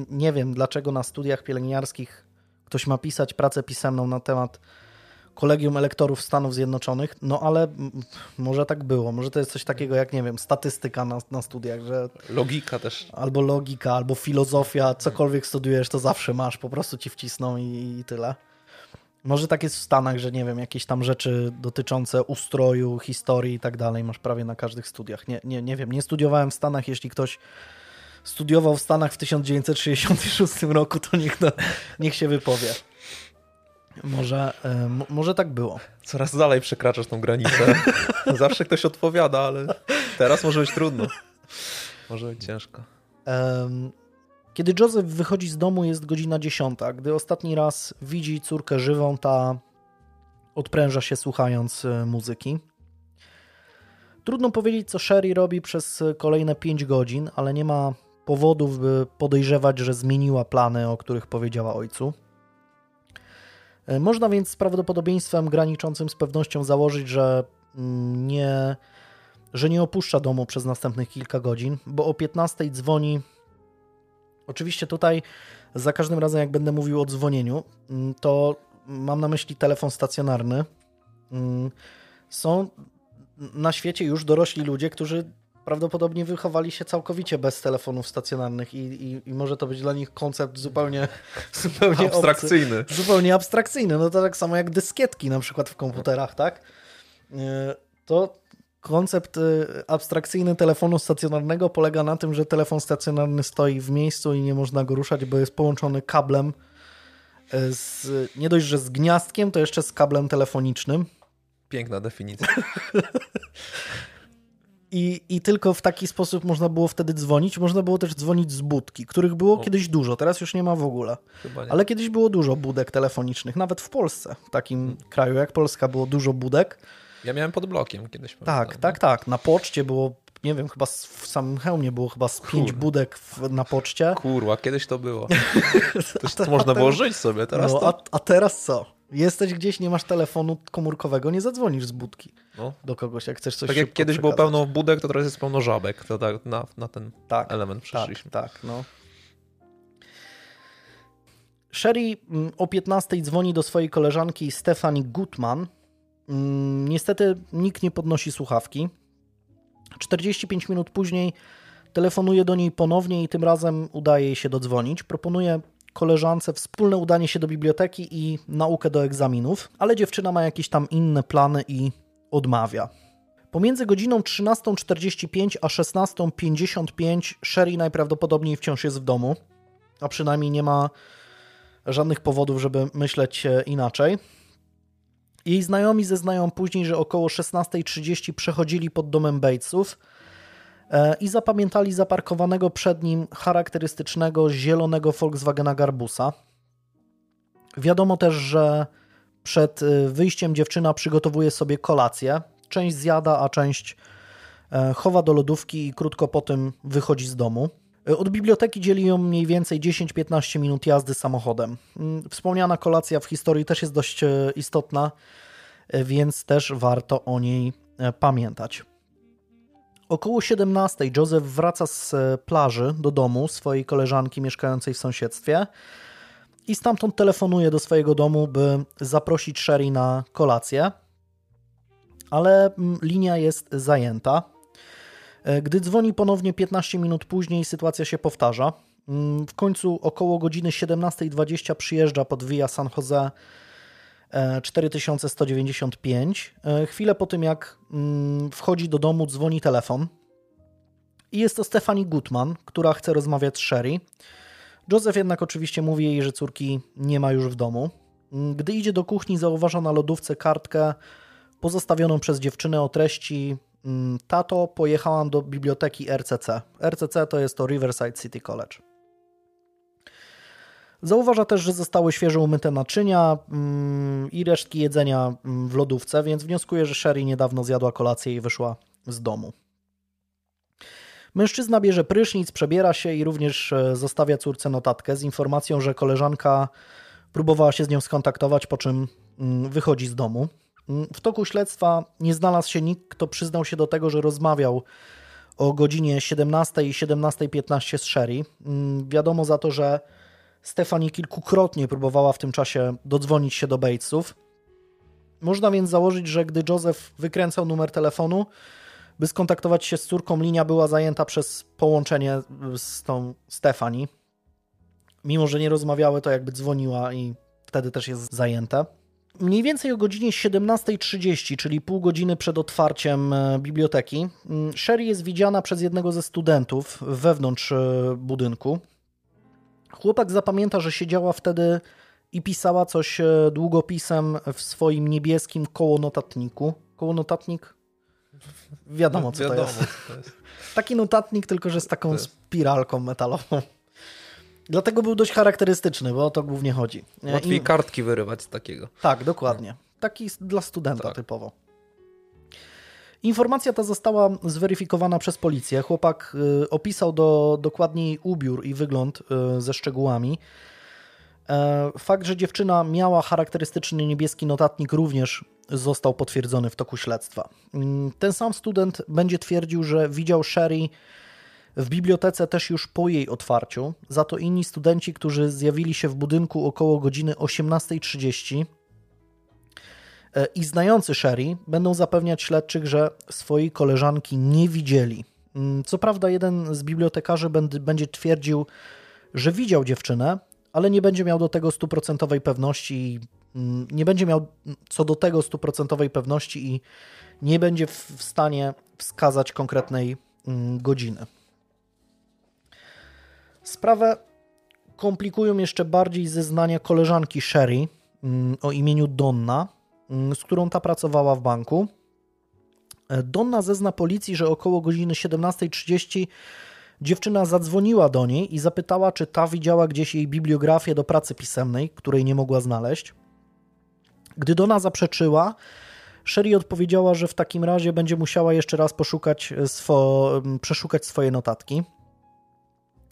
nie wiem, dlaczego na studiach pielęgniarskich ktoś ma pisać pracę pisemną na temat Kolegium Elektorów Stanów Zjednoczonych, no ale może tak było. Może to jest coś takiego jak, nie wiem, statystyka na, na studiach, że... Logika też. Albo logika, albo filozofia, cokolwiek studiujesz, to zawsze masz, po prostu ci wcisną i, i tyle. Może tak jest w Stanach, że nie wiem, jakieś tam rzeczy dotyczące ustroju, historii i tak dalej masz prawie na każdych studiach. Nie, nie, nie wiem, nie studiowałem w Stanach, jeśli ktoś studiował w Stanach w 1966 roku, to niech, no, niech się wypowie. Może, y, może tak było. Coraz dalej przekraczasz tą granicę. [LAUGHS] Zawsze ktoś odpowiada, ale teraz może być trudno. Może być ciężko. Kiedy Joseph wychodzi z domu, jest godzina dziesiąta. Gdy ostatni raz widzi córkę żywą, ta odpręża się słuchając e, muzyki. Trudno powiedzieć, co Sherry robi przez kolejne 5 godzin, ale nie ma powodów, by podejrzewać, że zmieniła plany, o których powiedziała ojcu. E, można więc z prawdopodobieństwem graniczącym z pewnością założyć, że mm, nie, że nie opuszcza domu przez następnych kilka godzin, bo o 15 dzwoni. Oczywiście tutaj za każdym razem, jak będę mówił o dzwonieniu, mm, to mam na myśli telefon stacjonarny. Mm, są na świecie już dorośli ludzie, którzy prawdopodobnie wychowali się całkowicie bez telefonów stacjonarnych i, i, i może to być dla nich koncept zupełnie, [LAUGHS] zupełnie abstrakcyjny. Obcy, zupełnie abstrakcyjny. No to tak samo jak dyskietki na przykład w komputerach, tak? E, to koncept e, abstrakcyjny telefonu stacjonarnego polega na tym, że telefon stacjonarny stoi w miejscu i nie można go ruszać, bo jest połączony kablem e, z, nie dość, że z gniazdkiem, to jeszcze z kablem telefonicznym. Piękna definicja. [LAUGHS] I, I tylko w taki sposób można było wtedy dzwonić. Można było też dzwonić z budki, których było o. kiedyś dużo, teraz już nie ma w ogóle. Ale kiedyś było dużo budek telefonicznych, nawet w Polsce, w takim hmm. kraju jak Polska było dużo budek. Ja miałem pod blokiem kiedyś. Tak, pamiętam. tak, tak. Na poczcie było, nie wiem, chyba w samym hełmie było chyba z pięć budek w, na poczcie. Kurwa, kiedyś to było. [LAUGHS] to, to można było żyć sobie, teraz no, to... a, a teraz co? Jesteś gdzieś, nie masz telefonu komórkowego, nie zadzwonisz z budki no. do kogoś, jak chcesz coś Tak jak kiedyś było pełno budek, to teraz jest pełno żabek. To tak na, na ten tak, element przeszliśmy. Tak, tak, no. Sherry mm, o 15 dzwoni do swojej koleżanki Stephanie Gutman. Mm, niestety nikt nie podnosi słuchawki. 45 minut później telefonuje do niej ponownie i tym razem udaje jej się dodzwonić. Proponuje koleżance wspólne udanie się do biblioteki i naukę do egzaminów, ale dziewczyna ma jakieś tam inne plany i odmawia. Pomiędzy godziną 13.45 a 16.55 Sherry najprawdopodobniej wciąż jest w domu, a przynajmniej nie ma żadnych powodów, żeby myśleć inaczej. Jej znajomi zeznają później, że około 16.30 przechodzili pod domem Batesów E, i zapamiętali zaparkowanego przed nim charakterystycznego zielonego Volkswagena Garbusa. Wiadomo też, że przed e, wyjściem dziewczyna przygotowuje sobie kolację. Część zjada, a część e, chowa do lodówki i krótko po tym wychodzi z domu. Od biblioteki dzieli ją mniej więcej 10-15 minut jazdy samochodem. Mm, wspomniana kolacja w historii też jest dość istotna, więc też warto o niej pamiętać. Około 17 Joseph wraca z e, plaży do domu swojej koleżanki mieszkającej w sąsiedztwie i stamtąd telefonuje do swojego domu, by zaprosić Sherry na kolację, ale mm, linia jest zajęta. E, gdy dzwoni ponownie 15 minut później, sytuacja się powtarza. Mm, w końcu około godziny 17.20 przyjeżdża pod Via San Jose 4195. E, chwilę po tym, jak mm, wchodzi do domu, dzwoni telefon. I jest to Stefani Gutman, która chce rozmawiać z Sherry. Joseph jednak oczywiście mówi jej, że córki nie ma już w domu. Gdy idzie do kuchni, zauważa na lodówce kartkę pozostawioną przez dziewczynę o treści mm, Tato, pojechałam do biblioteki RCC. RCC to jest to Riverside City College. Zauważa też, że zostały świeżo umyte naczynia mm, i resztki jedzenia mm, w lodówce, więc wnioskuje, że Sherry niedawno zjadła kolację i wyszła z domu. Mężczyzna bierze prysznic, przebiera się i również e, zostawia córce notatkę z informacją, że koleżanka próbowała się z nią skontaktować, po czym mm, wychodzi z domu. W toku śledztwa nie znalazł się nikt, kto przyznał się do tego, że rozmawiał o godzinie 17 i 17.15 z Sherry. Wiadomo za to, że Stefani kilkukrotnie próbowała w tym czasie dodzwonić się do Batesów. Można więc założyć, że gdy Joseph wykręcał numer telefonu, by skontaktować się z córką, linia była zajęta przez połączenie z tą Stefani. Mimo, że nie rozmawiały, to jakby dzwoniła i wtedy też jest zajęte. Mniej więcej o godzinie 17.30, czyli pół godziny przed otwarciem e, biblioteki, mm, Sherry jest widziana przez jednego ze studentów wewnątrz e, budynku. Chłopak zapamięta, że siedziała wtedy i pisała coś e, długopisem w swoim niebieskim kołonotatniku. Kołonotatnik? Wiadomo, co Wiadomo, to, jest. to [LAUGHS] jest. Taki notatnik, tylko że z taką spiralką metalową. Dlatego był dość charakterystyczny, bo o to głównie chodzi. Łatwiej I... kartki wyrywać z takiego. Tak, dokładnie. Taki dla studenta tak. typowo. Informacja ta została zweryfikowana przez policję. Chłopak y, opisał do, dokładniej ubiór i wygląd y, ze szczegółami. E, fakt, że dziewczyna miała charakterystyczny niebieski notatnik również został potwierdzony w toku śledztwa. Mm, ten sam student będzie twierdził, że widział Sherry w bibliotece też już po jej otwarciu, za to inni studenci, którzy zjawili się w budynku około godziny 18.30 e, i znający Sherry będą zapewniać śledczych, że swojej koleżanki nie widzieli. Mm, co prawda jeden z bibliotekarzy będzie twierdził, że widział dziewczynę, ale nie będzie miał do tego stuprocentowej pewności, mm, nie będzie miał co do tego stuprocentowej pewności i nie będzie w stanie wskazać konkretnej mm, godziny. Sprawę komplikują jeszcze bardziej zeznania koleżanki Sherry mm, o imieniu Donna, z którą ta pracowała w banku. E, Donna zezna policji, że około godziny 17.30 Dziewczyna zadzwoniła do niej i zapytała, czy ta widziała gdzieś jej bibliografię do pracy pisemnej, której nie mogła znaleźć. Gdy Dona zaprzeczyła, Sherry odpowiedziała, że w takim razie będzie musiała jeszcze raz poszukać swo, przeszukać swoje notatki.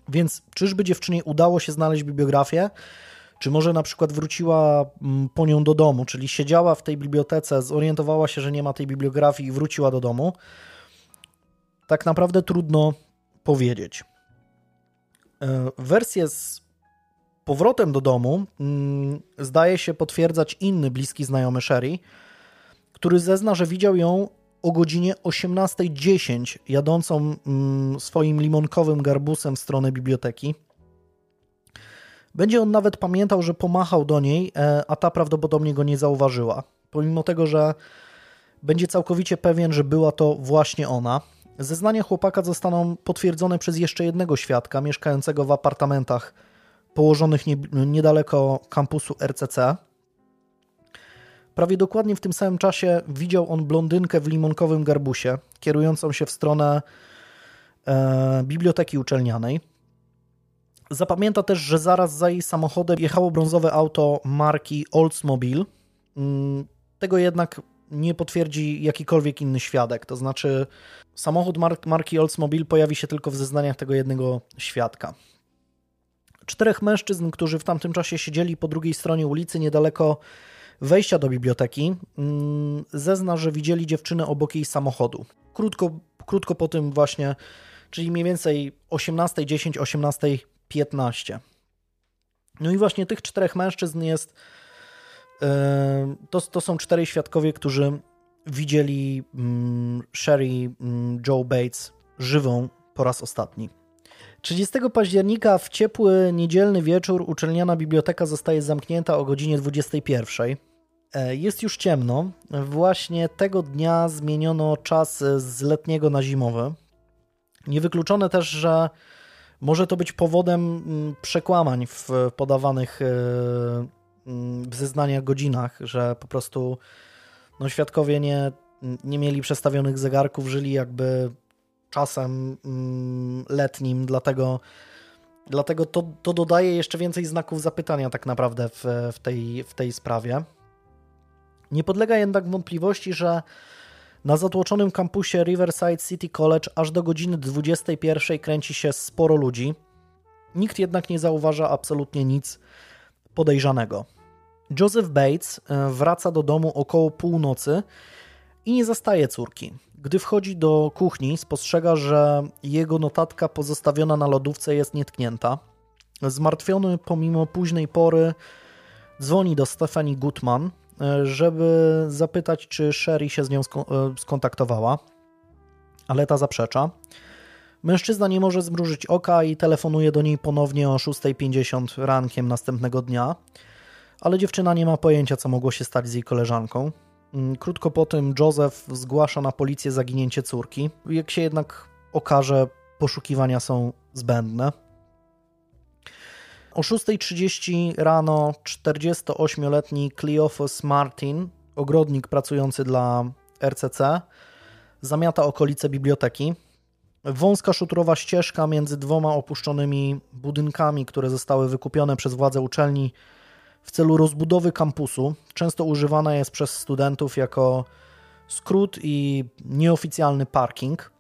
Więc czyżby dziewczynie udało się znaleźć bibliografię? Czy może na przykład wróciła po nią do domu, czyli siedziała w tej bibliotece, zorientowała się, że nie ma tej bibliografii i wróciła do domu? Tak naprawdę trudno powiedzieć. E, wersję z powrotem do domu mm, zdaje się potwierdzać inny bliski znajomy Sherry, który zezna, że widział ją o godzinie 18.10 jadącą mm, swoim limonkowym garbusem w stronę biblioteki. Będzie on nawet pamiętał, że pomachał do niej, e, a ta prawdopodobnie go nie zauważyła. Pomimo tego, że będzie całkowicie pewien, że była to właśnie ona. Zeznania chłopaka zostaną potwierdzone przez jeszcze jednego świadka mieszkającego w apartamentach położonych nie, niedaleko kampusu RCC. Prawie dokładnie w tym samym czasie widział on blondynkę w limonkowym garbusie, kierującą się w stronę e, biblioteki uczelnianej. Zapamięta też, że zaraz za jej samochodem jechało brązowe auto marki Oldsmobile. Mm, tego jednak nie potwierdzi jakikolwiek inny świadek. To znaczy, samochód mark marki Oldsmobile pojawi się tylko w zeznaniach tego jednego świadka. Czterech mężczyzn, którzy w tamtym czasie siedzieli po drugiej stronie ulicy, niedaleko wejścia do biblioteki, mm, zezna, że widzieli dziewczynę obok jej samochodu. Krótko, krótko po tym właśnie, czyli mniej więcej 18.10, 18.15. No i właśnie tych czterech mężczyzn jest to, to są cztery świadkowie, którzy widzieli mm, Sherry mm, Joe Bates żywą po raz ostatni. 30 października w ciepły niedzielny wieczór uczelniana biblioteka zostaje zamknięta o godzinie 21. E, jest już ciemno. Właśnie tego dnia zmieniono czas z letniego na zimowy. Niewykluczone też, że może to być powodem mm, przekłamań w podawanych e, w zeznaniach godzinach, że po prostu no, świadkowie nie, nie mieli przestawionych zegarków, żyli jakby czasem mm, letnim, dlatego, dlatego to, to dodaje jeszcze więcej znaków zapytania tak naprawdę w, w, tej, w tej sprawie. Nie podlega jednak wątpliwości, że na zatłoczonym kampusie Riverside City College aż do godziny 21 kręci się sporo ludzi. Nikt jednak nie zauważa absolutnie nic podejrzanego. Joseph Bates e, wraca do domu około północy i nie zastaje córki. Gdy wchodzi do kuchni, spostrzega, że jego notatka pozostawiona na lodówce jest nietknięta. Zmartwiony pomimo późnej pory, dzwoni do Stephanie Gutman, e, żeby zapytać, czy Sherry się z nią e, skontaktowała, ale ta zaprzecza. Mężczyzna nie może zmrużyć oka i telefonuje do niej ponownie o 6.50 rankiem następnego dnia ale dziewczyna nie ma pojęcia, co mogło się stać z jej koleżanką. Mm, krótko po tym Joseph zgłasza na policję zaginięcie córki. Jak się jednak okaże, poszukiwania są zbędne. O 6.30 rano 48-letni Cleophas Martin, ogrodnik pracujący dla RCC, zamiata okolice biblioteki. Wąska szutrowa ścieżka między dwoma opuszczonymi budynkami, które zostały wykupione przez władze uczelni w celu rozbudowy kampusu, często używana jest przez studentów jako skrót i nieoficjalny parking.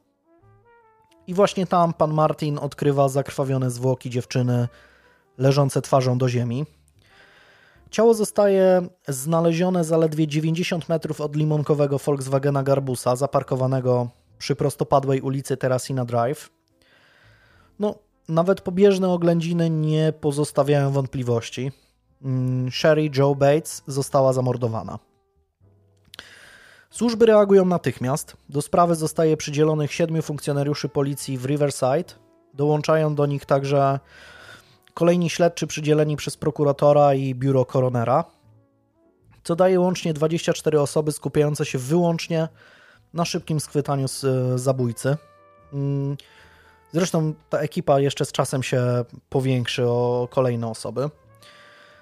I właśnie tam pan Martin odkrywa zakrwawione zwłoki dziewczyny leżące twarzą do ziemi. Ciało zostaje znalezione zaledwie 90 metrów od limonkowego Volkswagena Garbusa, zaparkowanego przy prostopadłej ulicy Terracina Drive. No, nawet pobieżne oględziny nie pozostawiają wątpliwości. Mm, Sherry Joe Bates została zamordowana. Służby reagują natychmiast. Do sprawy zostaje przydzielonych siedmiu funkcjonariuszy policji w Riverside. Dołączają do nich także kolejni śledczy przydzieleni przez prokuratora i biuro koronera, co daje łącznie 24 osoby skupiające się wyłącznie na szybkim schwytaniu z e, zabójcy. Mm, zresztą ta ekipa jeszcze z czasem się powiększy o kolejne osoby.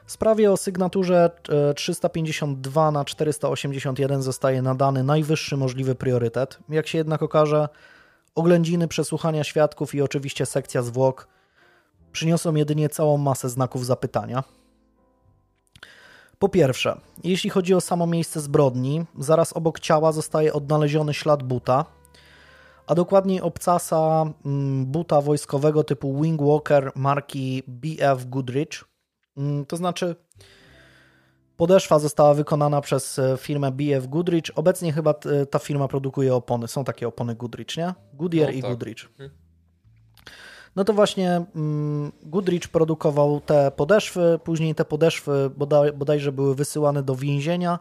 W sprawie o sygnaturze 352 e, na 481 zostaje nadany najwyższy możliwy priorytet. Jak się jednak okaże, oględziny, przesłuchania świadków i oczywiście sekcja zwłok przyniosą jedynie całą masę znaków zapytania. Po pierwsze, jeśli chodzi o samo miejsce zbrodni, zaraz obok ciała zostaje odnaleziony ślad buta, a dokładniej obcasa mm, buta wojskowego typu Wingwalker marki BF Goodrich. Mm, to znaczy, podeszwa została wykonana przez e, firmę BF Goodrich. Obecnie chyba ta firma produkuje opony. Są takie opony Goodrich, nie? Goodyear no, i tak. Goodrich. Hmm. No to właśnie mm, Goodrich produkował te podeszwy, później te podeszwy bodaj, bodajże były wysyłane do więzienia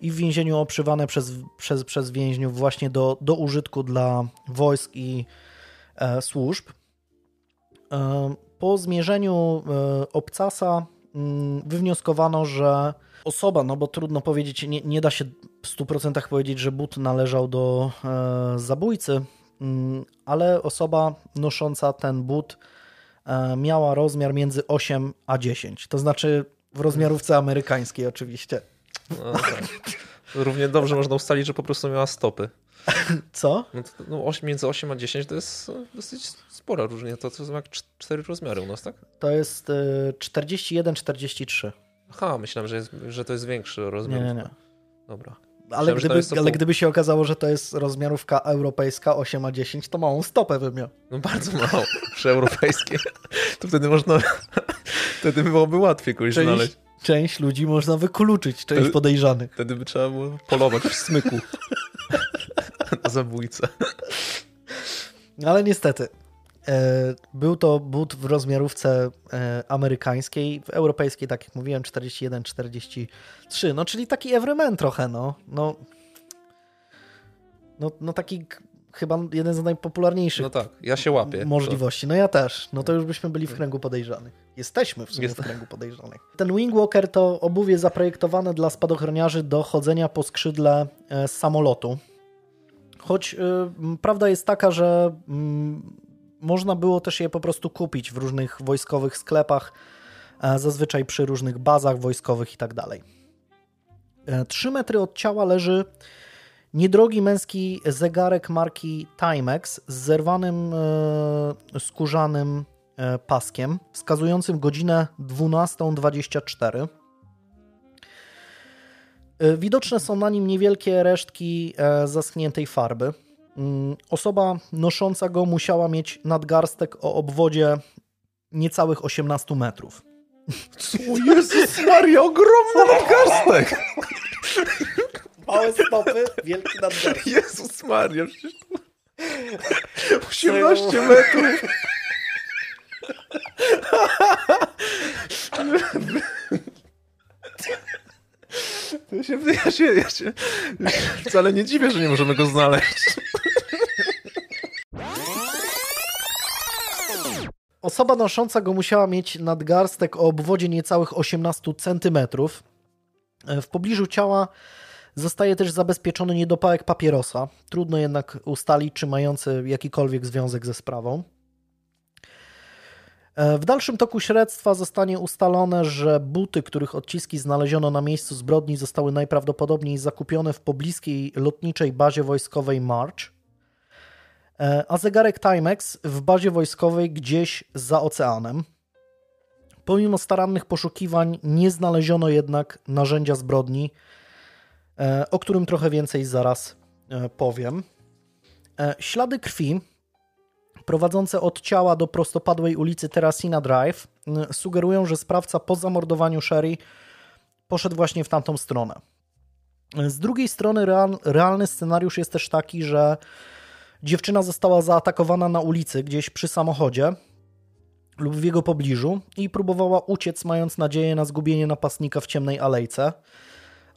i w więzieniu oprzywane przez, przez, przez więźniów właśnie do, do użytku dla wojsk i e, służb. E, po zmierzeniu e, obcasa mm, wywnioskowano, że osoba, no bo trudno powiedzieć, nie, nie da się w 100% powiedzieć, że but należał do e, zabójcy, Mm, ale osoba nosząca ten but e, miała rozmiar między 8 a 10. To znaczy w rozmiarówce amerykańskiej oczywiście. No, tak. Równie dobrze można ustalić, że po prostu miała stopy. [LAUGHS] Co? No, to, no 8, między 8 a 10 to jest dosyć spora różnica. To, to są jak 4 rozmiary u nas, tak? To jest 41-43. E, Aha, myślałem, że, jest, że to jest większy rozmiar. Nie, nie, nie. Dobra ale, gdyby, ale gdyby się okazało, że to jest rozmiarówka europejska 8 a 10, to małą stopę bym miał. No bardzo mało, przy europejskiej. To wtedy można, [LAUGHS] wtedy byłoby łatwiej kogoś znaleźć. Część ludzi można wykluczyć, część wtedy, podejrzanych. Wtedy by trzeba było polować w smyku [LAUGHS] na zabójcę. Ale niestety, E, był to but w rozmiarówce e, amerykańskiej, w europejskiej, tak jak mówiłem, 41-43. No, czyli taki everyman trochę, no. No, no, no taki chyba jeden z najpopularniejszych no tak, ja się łapię. możliwości. No ja też. No to już byśmy byli w kręgu podejrzanych. Jesteśmy w sumie Jest. w kręgu podejrzanych. Ten Wingwalker to obuwie zaprojektowane dla spadochroniarzy do chodzenia po skrzydle z e, samolotu. Choć y, prawda jest taka, że można było też je po prostu kupić w różnych wojskowych sklepach, e, zazwyczaj przy różnych bazach wojskowych i tak dalej. E, trzy metry od ciała leży niedrogi męski zegarek marki Timex z zerwanym e, skórzanym paskiem, wskazującym godzinę 12.24. Widoczne są na nim niewielkie resztki zaschniętej farby. Mm, osoba nosząca go musiała mieć nadgarstek o obwodzie niecałych 18 metrów. Co Jezus Maria, ogromny nadgarstek! Małe stopy, wielki nadgarstek. Jezus Maria, przecież 18 metrów. Ja się, ja, się, ja się wcale nie dziwię, że nie możemy go znaleźć. Osoba nosząca go musiała mieć nadgarstek o obwodzie niecałych 18 cm. W pobliżu ciała zostaje też zabezpieczony niedopałek papierosa. Trudno jednak ustalić, czy mający jakikolwiek związek ze sprawą. W dalszym toku śledztwa zostanie ustalone, że buty, których odciski znaleziono na miejscu zbrodni, zostały najprawdopodobniej zakupione w pobliskiej lotniczej bazie wojskowej March. E, a zegarek Timex w bazie wojskowej gdzieś za oceanem. Pomimo starannych poszukiwań nie znaleziono jednak narzędzia zbrodni, e, o którym trochę więcej zaraz e, powiem. Ślady krwi prowadzące od ciała do prostopadłej ulicy Terracina Drive sugerują, że sprawca po zamordowaniu Sherry poszedł właśnie w tamtą stronę. Z drugiej strony real, realny scenariusz jest też taki, że dziewczyna została zaatakowana na ulicy gdzieś przy samochodzie lub w jego pobliżu i próbowała uciec, mając nadzieję na zgubienie napastnika w ciemnej alejce,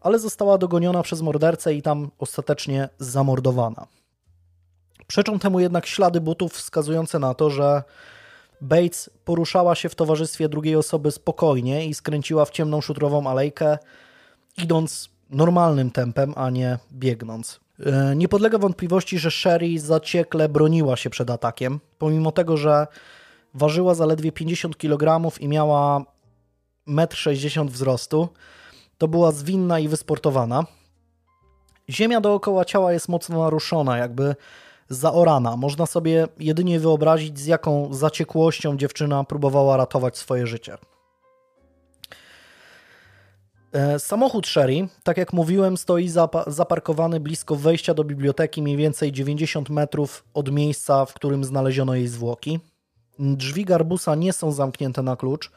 ale została dogoniona przez mordercę i tam ostatecznie zamordowana. Przeczą temu jednak ślady butów wskazujące na to, że Bates poruszała się w towarzystwie drugiej osoby spokojnie i skręciła w ciemną szutrową alejkę, idąc normalnym tempem, a nie biegnąc. E, nie podlega wątpliwości, że Sherry zaciekle broniła się przed atakiem, pomimo tego, że ważyła zaledwie 50 kg i miała 1,60 m wzrostu. To była zwinna i wysportowana. Ziemia dookoła ciała jest mocno naruszona, jakby zaorana. Można sobie jedynie wyobrazić, z jaką zaciekłością dziewczyna próbowała ratować swoje życie. E, samochód Sherry, tak jak mówiłem, stoi zaparkowany blisko wejścia do biblioteki, mniej więcej 90 metrów od miejsca, w którym znaleziono jej zwłoki. Drzwi garbusa nie są zamknięte na klucz,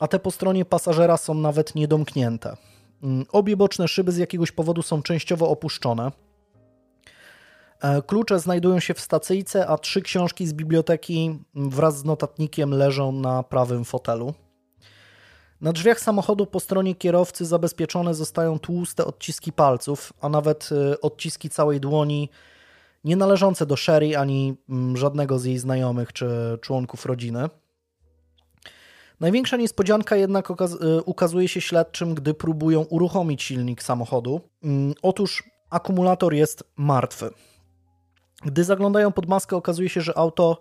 a te po stronie pasażera są nawet niedomknięte. Mm, obie boczne szyby z jakiegoś powodu są częściowo opuszczone. E, klucze znajdują się w stacyjce, a trzy książki z biblioteki wraz z notatnikiem leżą na prawym fotelu. Na drzwiach samochodu po stronie kierowcy zabezpieczone zostają tłuste odciski palców, a nawet e, odciski całej dłoni, nie należące do Sherry ani mm, żadnego z jej znajomych czy członków rodziny. Największa niespodzianka jednak e, ukazuje się śledczym, gdy próbują uruchomić silnik samochodu. Mm, otóż akumulator jest martwy. Gdy zaglądają pod maskę, okazuje się, że auto,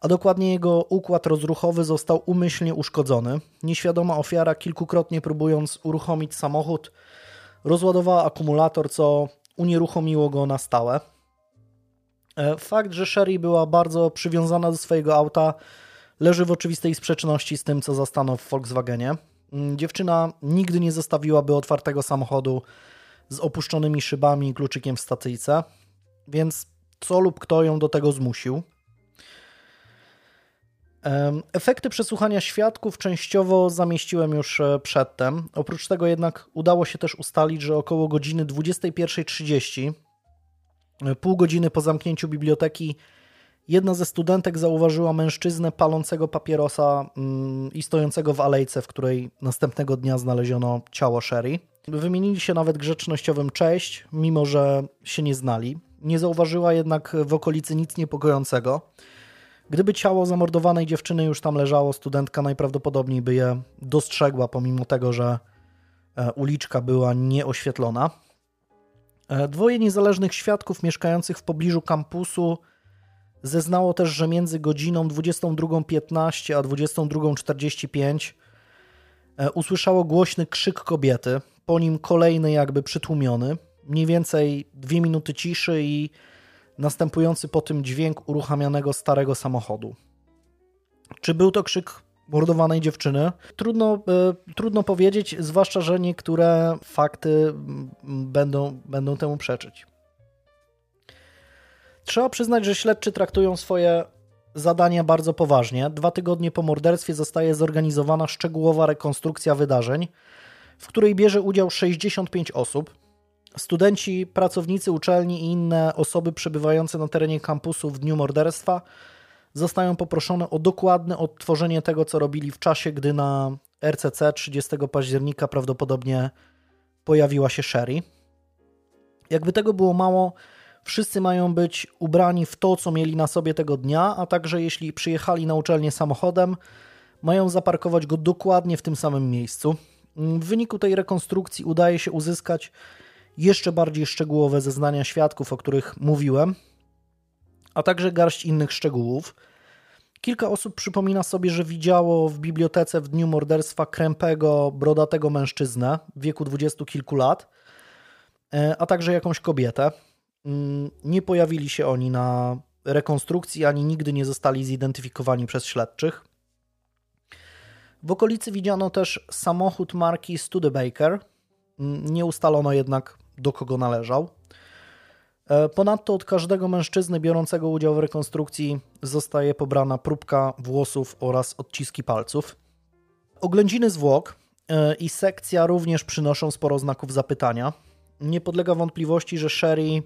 a dokładnie jego układ rozruchowy został umyślnie uszkodzony. Nieświadoma ofiara, kilkukrotnie próbując uruchomić samochód, rozładowała akumulator, co unieruchomiło go na stałe. E, fakt, że Sherry była bardzo przywiązana do swojego auta, leży w oczywistej sprzeczności z tym, co zastano w Volkswagenie. Mm, dziewczyna nigdy nie zostawiłaby otwartego samochodu z opuszczonymi szybami i kluczykiem w stacyjce, więc co lub kto ją do tego zmusił. Efekty przesłuchania świadków częściowo zamieściłem już e, przedtem. Oprócz tego jednak udało się też ustalić, że około godziny 21.30, e, pół godziny po zamknięciu biblioteki, jedna ze studentek zauważyła mężczyznę palącego papierosa mm, i stojącego w alejce, w której następnego dnia znaleziono ciało Sherry. Wymienili się nawet grzecznościowym cześć, mimo że się nie znali. Nie zauważyła jednak w okolicy nic niepokojącego. Gdyby ciało zamordowanej dziewczyny już tam leżało, studentka najprawdopodobniej by je dostrzegła, pomimo tego, że e, uliczka była nieoświetlona. E, dwoje niezależnych świadków mieszkających w pobliżu kampusu zeznało też, że między godziną 22.15 a 22.45 e, usłyszało głośny krzyk kobiety, po nim kolejny jakby przytłumiony mniej więcej dwie minuty ciszy i następujący po tym dźwięk uruchamianego starego samochodu. Czy był to krzyk mordowanej dziewczyny? Trudno, y, trudno powiedzieć, zwłaszcza, że niektóre fakty będą, będą temu przeczyć. Trzeba przyznać, że śledczy traktują swoje zadania bardzo poważnie. Dwa tygodnie po morderstwie zostaje zorganizowana szczegółowa rekonstrukcja wydarzeń, w której bierze udział 65 osób. Studenci, pracownicy uczelni i inne osoby przebywające na terenie kampusu w dniu morderstwa zostają poproszone o dokładne odtworzenie tego, co robili w czasie, gdy na RCC 30 października prawdopodobnie pojawiła się Sherry. Jakby tego było mało, wszyscy mają być ubrani w to, co mieli na sobie tego dnia, a także jeśli przyjechali na uczelnię samochodem, mają zaparkować go dokładnie w tym samym miejscu. W wyniku tej rekonstrukcji udaje się uzyskać jeszcze bardziej szczegółowe zeznania świadków, o których mówiłem, a także garść innych szczegółów. Kilka osób przypomina sobie, że widziało w bibliotece w dniu morderstwa krępego, brodatego mężczyznę w wieku dwudziestu kilku lat, e, a także jakąś kobietę. Mm, nie pojawili się oni na rekonstrukcji, ani nigdy nie zostali zidentyfikowani przez śledczych. W okolicy widziano też samochód marki Studebaker. Nie ustalono jednak, do kogo należał. E, ponadto od każdego mężczyzny biorącego udział w rekonstrukcji zostaje pobrana próbka włosów oraz odciski palców. Oględziny zwłok e, i sekcja również przynoszą sporo znaków zapytania. Nie podlega wątpliwości, że Sherry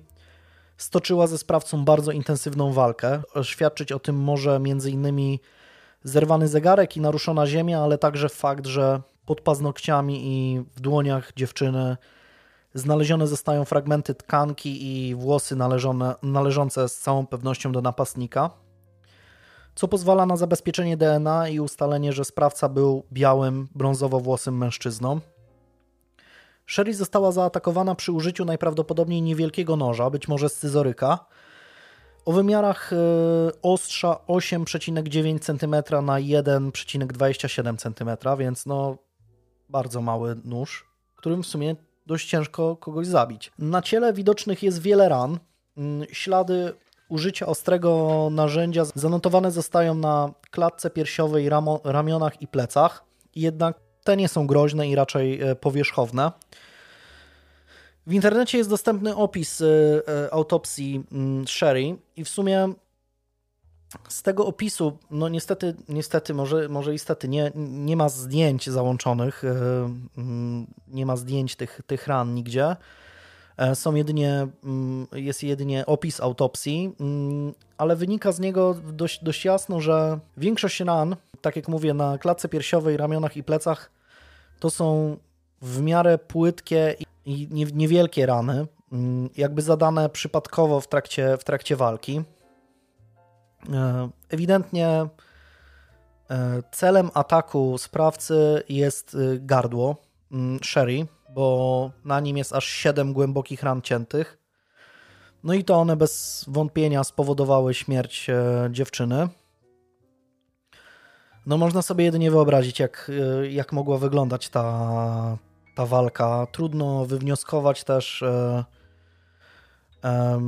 stoczyła ze sprawcą bardzo intensywną walkę. Świadczyć o tym może m.in. zerwany zegarek i naruszona ziemia, ale także fakt, że pod paznokciami i w dłoniach dziewczyny znalezione zostają fragmenty tkanki i włosy należone, należące z całą pewnością do napastnika, co pozwala na zabezpieczenie DNA i ustalenie, że sprawca był białym, brązowo-włosym mężczyzną. Sherry została zaatakowana przy użyciu najprawdopodobniej niewielkiego noża, być może scyzoryka, o wymiarach e, ostrza 8,9 cm na 1,27 cm, więc no bardzo mały nóż, którym w sumie dość ciężko kogoś zabić. Na ciele widocznych jest wiele ran. Mm, ślady użycia ostrego narzędzia zanotowane zostają na klatce piersiowej, ramionach i plecach, jednak te nie są groźne i raczej e, powierzchowne. W internecie jest dostępny opis e, e, autopsji mm, Sherry i w sumie z tego opisu, no niestety, niestety, może, może istety, nie, nie ma zdjęć załączonych, mm, nie ma zdjęć tych, tych ran nigdzie. Są jedynie, mm, jest jedynie opis autopsji, ale wynika z niego dość, dość jasno, że większość ran, tak jak mówię, na klatce piersiowej, ramionach i plecach, to są w miarę płytkie i niewielkie rany, mm, jakby zadane przypadkowo w trakcie, w trakcie walki. E, ewidentnie e, celem ataku sprawcy jest y, gardło mm, Sherry, bo na nim jest aż 7 głębokich ran ciętych. No i to one bez wątpienia spowodowały śmierć e, dziewczyny. No można sobie jedynie wyobrazić, jak, jak mogła wyglądać ta, ta walka. Trudno wywnioskować też, e, e,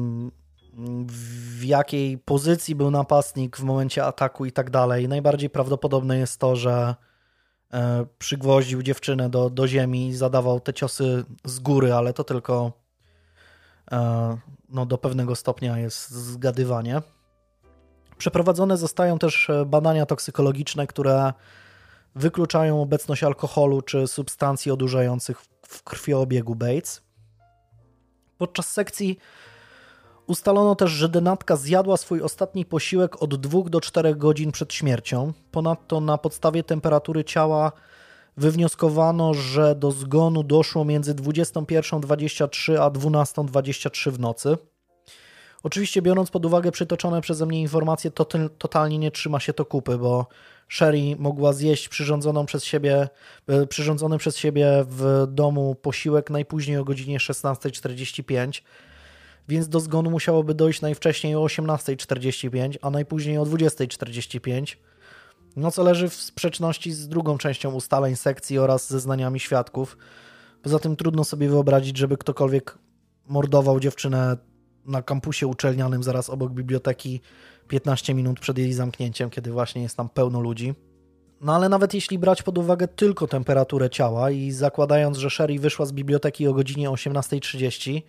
w jakiej pozycji był napastnik w momencie ataku i tak dalej. Najbardziej prawdopodobne jest to, że e, przygwoździł dziewczynę do, do ziemi i zadawał te ciosy z góry, ale to tylko e, no, do pewnego stopnia jest zgadywanie. Przeprowadzone zostają też e, badania toksykologiczne, które wykluczają obecność alkoholu czy substancji odurzających w krwioobiegu Bates. Podczas sekcji ustalono też, że denatka zjadła swój ostatni posiłek od 2 do 4 godzin przed śmiercią. Ponadto na podstawie temperatury ciała wywnioskowano, że do zgonu doszło między 21.23 a 12.23 w nocy. Oczywiście biorąc pod uwagę przytoczone przeze mnie informacje, to totalnie nie trzyma się to kupy, bo Sherry mogła zjeść przyrządzoną przez siebie, e, przyrządzony przez siebie w domu posiłek najpóźniej o godzinie 16.45, więc do zgonu musiałoby dojść najwcześniej o 18.45, a najpóźniej o 20.45, no co leży w sprzeczności z drugą częścią ustaleń sekcji oraz zeznaniami świadków. Poza tym trudno sobie wyobrazić, żeby ktokolwiek mordował dziewczynę na kampusie uczelnianym zaraz obok biblioteki 15 minut przed jej zamknięciem, kiedy właśnie jest tam pełno ludzi. No ale nawet jeśli brać pod uwagę tylko temperaturę ciała i zakładając, że Sherry wyszła z biblioteki o godzinie 18.30,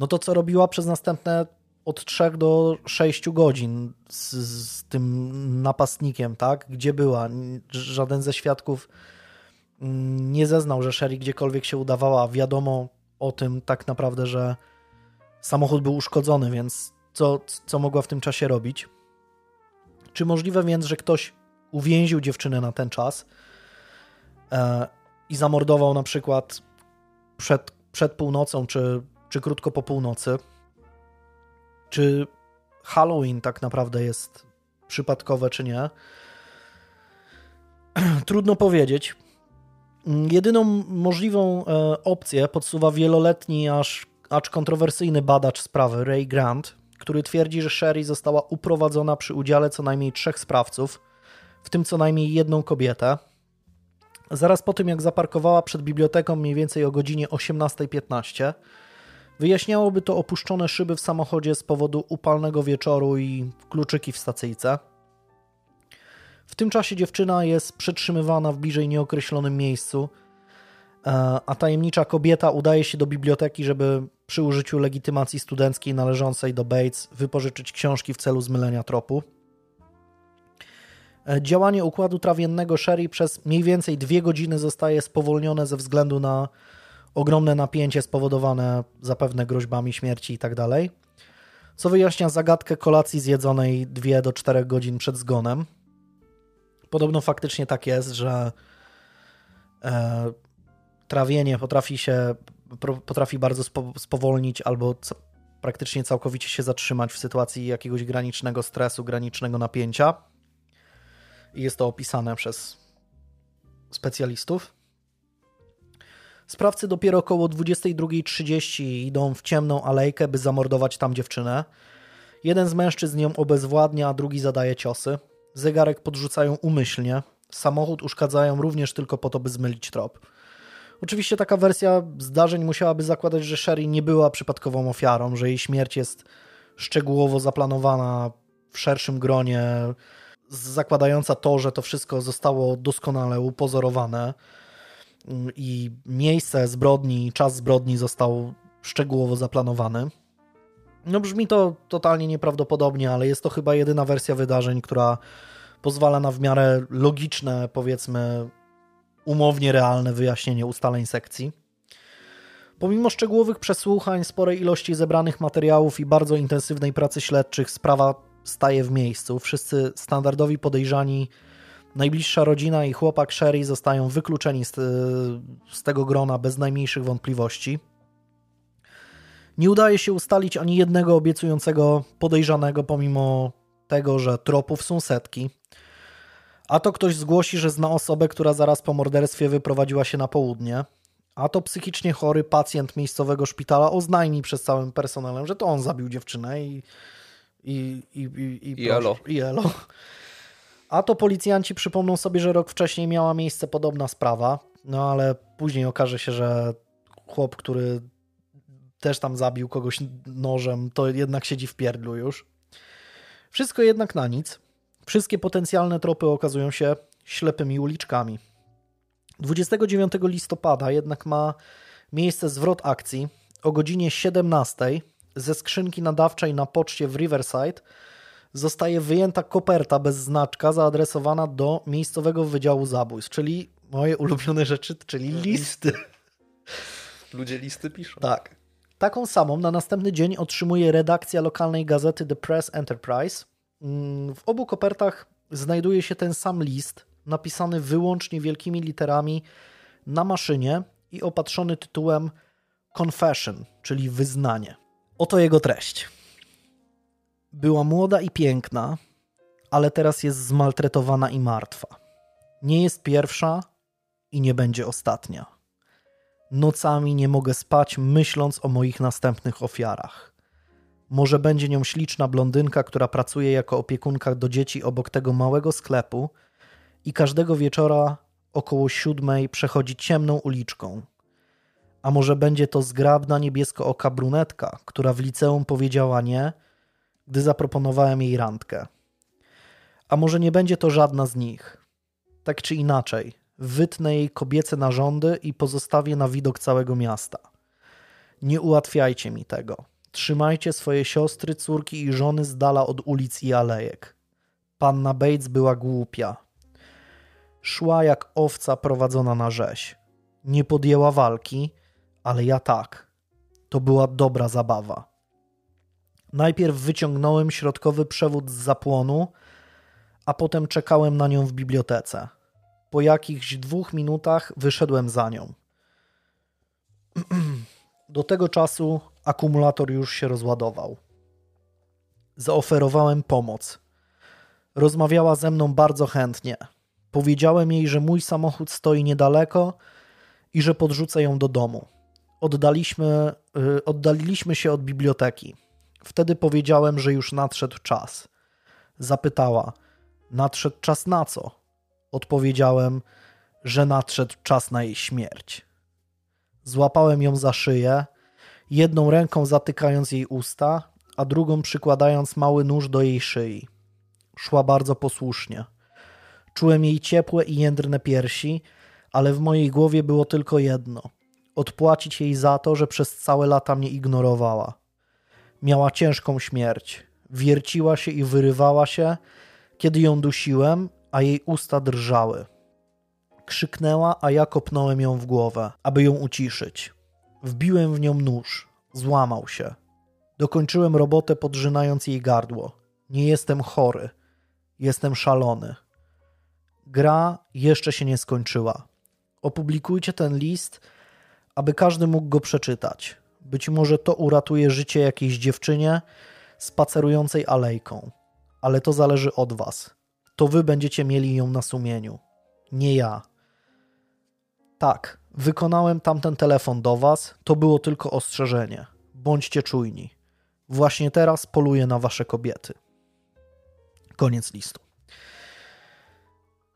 no to co robiła przez następne od 3 do 6 godzin z, z, tym napastnikiem, tak? Gdzie była? Żaden ze świadków mm, nie zeznał, że Sherry gdziekolwiek się udawała. Wiadomo o tym tak naprawdę, że samochód był uszkodzony, więc co, co mogła w tym czasie robić. Czy możliwe więc, że ktoś uwięził dziewczynę na ten czas e, i zamordował na przykład przed, przed północą, czy, czy krótko po północy? Czy Halloween tak naprawdę jest przypadkowe, czy nie? [CLEARS THROAT] Trudno powiedzieć. Jedyną możliwą e, opcję podsuwa wieloletni, aż, acz kontrowersyjny badacz sprawy Ray Grant, który twierdzi, że Sherry została uprowadzona przy udziale co najmniej trzech sprawców, w tym co najmniej jedną kobietę. Zaraz po tym, jak zaparkowała przed biblioteką mniej więcej o godzinie 18.15, Wyjaśniałoby to opuszczone szyby w samochodzie z powodu upalnego wieczoru i kluczyki w stacyjce. W tym czasie dziewczyna jest przetrzymywana w bliżej nieokreślonym miejscu, e, a tajemnicza kobieta udaje się do biblioteki, żeby przy użyciu legitymacji studenckiej należącej do Bates wypożyczyć książki w celu zmylenia tropu. E, działanie układu trawiennego Sherry przez mniej więcej dwie godziny zostaje spowolnione ze względu na ogromne napięcie spowodowane zapewne groźbami śmierci itd., tak co wyjaśnia zagadkę kolacji zjedzonej 2 do 4 godzin przed zgonem. Podobno faktycznie tak jest, że e, trawienie potrafi się potrafi bardzo spowolnić albo praktycznie całkowicie się zatrzymać w sytuacji jakiegoś granicznego stresu, granicznego napięcia. I jest to opisane przez specjalistów. Sprawcy dopiero około 22.30 idą w ciemną alejkę, by zamordować tam dziewczynę. Jeden z mężczyzn ją obezwładnia, a drugi zadaje ciosy. Zegarek podrzucają umyślnie. Samochód uszkadzają również tylko po to, by zmylić trop. Oczywiście taka wersja zdarzeń musiałaby zakładać, że Sherry nie była przypadkową ofiarą, że jej śmierć jest szczegółowo zaplanowana w szerszym gronie, zakładająca to, że to wszystko zostało doskonale upozorowane i miejsce zbrodni, czas zbrodni został szczegółowo zaplanowany. No brzmi to totalnie nieprawdopodobnie, ale jest to chyba jedyna wersja wydarzeń, która pozwala na w miarę logiczne, powiedzmy, umownie realne wyjaśnienie ustaleń sekcji. Pomimo szczegółowych przesłuchań, sporej ilości zebranych materiałów i bardzo intensywnej pracy śledczych, sprawa staje w miejscu. Wszyscy standardowi podejrzani Najbliższa rodzina i chłopak Sherry zostają wykluczeni z, z tego grona bez najmniejszych wątpliwości. Nie udaje się ustalić ani jednego obiecującego podejrzanego, pomimo tego, że tropów są setki. A to ktoś zgłosi, że zna osobę, która zaraz po morderstwie wyprowadziła się na południe. A to psychicznie chory pacjent miejscowego szpitala oznajmi przez całym personelem, że to on zabił dziewczynę i. I, i, i, i, I elo. I elo. A to policjanci przypomną sobie, że rok wcześniej miała miejsce podobna sprawa, no ale później okaże się, że chłop, który też tam zabił kogoś nożem, to jednak siedzi w pierdlu już. Wszystko jednak na nic. Wszystkie potencjalne tropy okazują się ślepymi uliczkami. 29 listopada jednak ma miejsce zwrot akcji o godzinie 17 ze skrzynki nadawczej na poczcie w Riverside zostaje wyjęta koperta bez znaczka zaadresowana do miejscowego wydziału zabójstw, czyli moje ulubione rzeczy, czyli listy. Ludzie listy piszą. Tak. Taką samą na następny dzień otrzymuje redakcja lokalnej gazety The Press Enterprise. Mm, w obu kopertach znajduje się ten sam list, napisany wyłącznie wielkimi literami na maszynie i opatrzony tytułem Confession, czyli wyznanie. Oto jego treść. Była młoda i piękna, ale teraz jest zmaltretowana i martwa. Nie jest pierwsza i nie będzie ostatnia. Nocami nie mogę spać, myśląc o moich następnych ofiarach. Może będzie nią śliczna blondynka, która pracuje jako opiekunka do dzieci obok tego małego sklepu i każdego wieczora około siódmej przechodzi ciemną uliczką. A może będzie to zgrabna niebiesko-oka brunetka, która w liceum powiedziała nie – gdy zaproponowałem jej randkę. A może nie będzie to żadna z nich. Tak czy inaczej, wytnę jej kobiece narządy i pozostawię na widok całego miasta. Nie ułatwiajcie mi tego. Trzymajcie swoje siostry, córki i żony z dala od ulic i alejek. Panna Bates była głupia. Szła jak owca prowadzona na rzeź. Nie podjęła walki, ale ja tak. To była dobra zabawa. Najpierw wyciągnąłem środkowy przewód z zapłonu, a potem czekałem na nią w bibliotece. Po jakichś dwóch minutach wyszedłem za nią. [CLEARS THROAT] Do tego czasu akumulator już się rozładował. Zaoferowałem pomoc. Rozmawiała ze mną bardzo chętnie. Powiedziałem jej, że mój samochód stoi niedaleko i że podrzucę ją do domu. Oddaliśmy, yy, oddaliliśmy się od biblioteki. Wtedy powiedziałem, że już nadszedł czas. Zapytała: Nadszedł czas na co? Odpowiedziałem, że nadszedł czas na jej śmierć. Złapałem ją za szyję jedną ręką zatykając jej usta, a drugą przykładając mały nóż do jej szyi. Szła bardzo posłusznie. Czułem jej ciepłe i jędrne piersi, ale w mojej głowie było tylko jedno: odpłacić jej za to, że przez całe lata mnie ignorowała. Miała ciężką śmierć. Wierciła się i wyrywała się, kiedy ją dusiłem, a jej usta drżały. Krzyknęła, a ja kopnąłem ją w głowę, aby ją uciszyć. Wbiłem w nią nóż. Złamał się. Dokończyłem robotę podrzynając jej gardło. Nie jestem chory. Jestem szalony. Gra jeszcze się nie skończyła. Opublikujcie ten list, aby każdy mógł go przeczytać. Być może to uratuje życie jakiejś dziewczynie spacerującej alejką. Ale to zależy od was. To wy będziecie mieli ją na sumieniu. Nie ja. Tak, wykonałem tamten telefon do was. To było tylko ostrzeżenie. Bądźcie czujni. Właśnie teraz poluję na wasze kobiety. Koniec listu.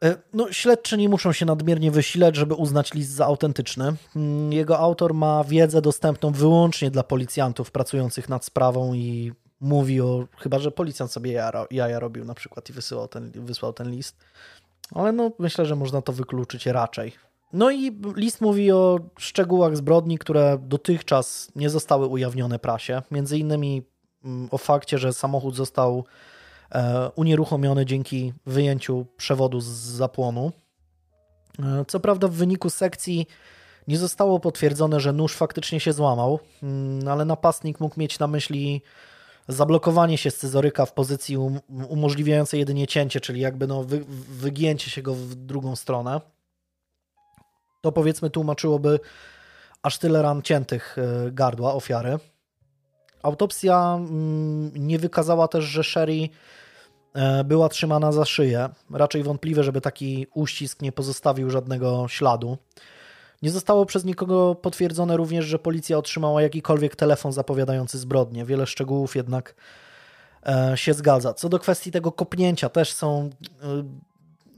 E, no, śledczy nie muszą się nadmiernie wysilać, żeby uznać list za autentyczny. Mm, jego autor ma wiedzę dostępną wyłącznie dla policjantów pracujących nad sprawą i mówi o, chyba że policjant sobie jaja, robił na przykład i wysyłał ten, wysłał ten list. Ale no, myślę, że można to wykluczyć raczej. No i list mówi o szczegółach zbrodni, które dotychczas nie zostały ujawnione prasie. Między innymi mm, o fakcie, że samochód został unieruchomiony dzięki wyjęciu przewodu z zapłonu. E, co prawda w wyniku sekcji nie zostało potwierdzone, że nóż faktycznie się złamał, mm, ale napastnik mógł mieć na myśli zablokowanie się scyzoryka w pozycji um, umożliwiającej jedynie cięcie, czyli jakby no wy, wygięcie się go w drugą stronę. To powiedzmy tłumaczyłoby aż tyle ran ciętych e, gardła ofiary. Autopsja mm, nie wykazała też, że Sherry e, była trzymana za szyję. Raczej wątpliwe, żeby taki uścisk nie pozostawił żadnego śladu. Nie zostało przez nikogo potwierdzone również, że policja otrzymała jakikolwiek telefon zapowiadający zbrodnię. Wiele szczegółów jednak e, się zgadza. Co do kwestii tego kopnięcia, też są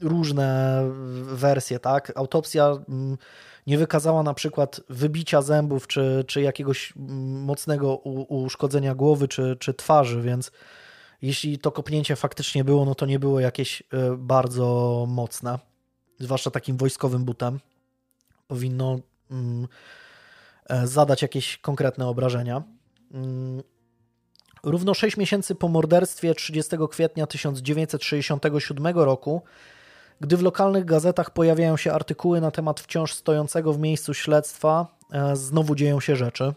różne wersje, tak? Autopsja mm, nie wykazała na przykład wybicia zębów, czy, czy jakiegoś mm, mocnego uszkodzenia głowy, czy, czy twarzy, więc jeśli to kopnięcie faktycznie było, no to nie było jakieś e, bardzo mocne, zwłaszcza takim wojskowym butem. Powinno mm, e, zadać jakieś konkretne obrażenia. Równo 6 miesięcy po morderstwie 30 kwietnia 1967 roku gdy w lokalnych gazetach pojawiają się artykuły na temat wciąż stojącego w miejscu śledztwa, e, znowu dzieją się rzeczy.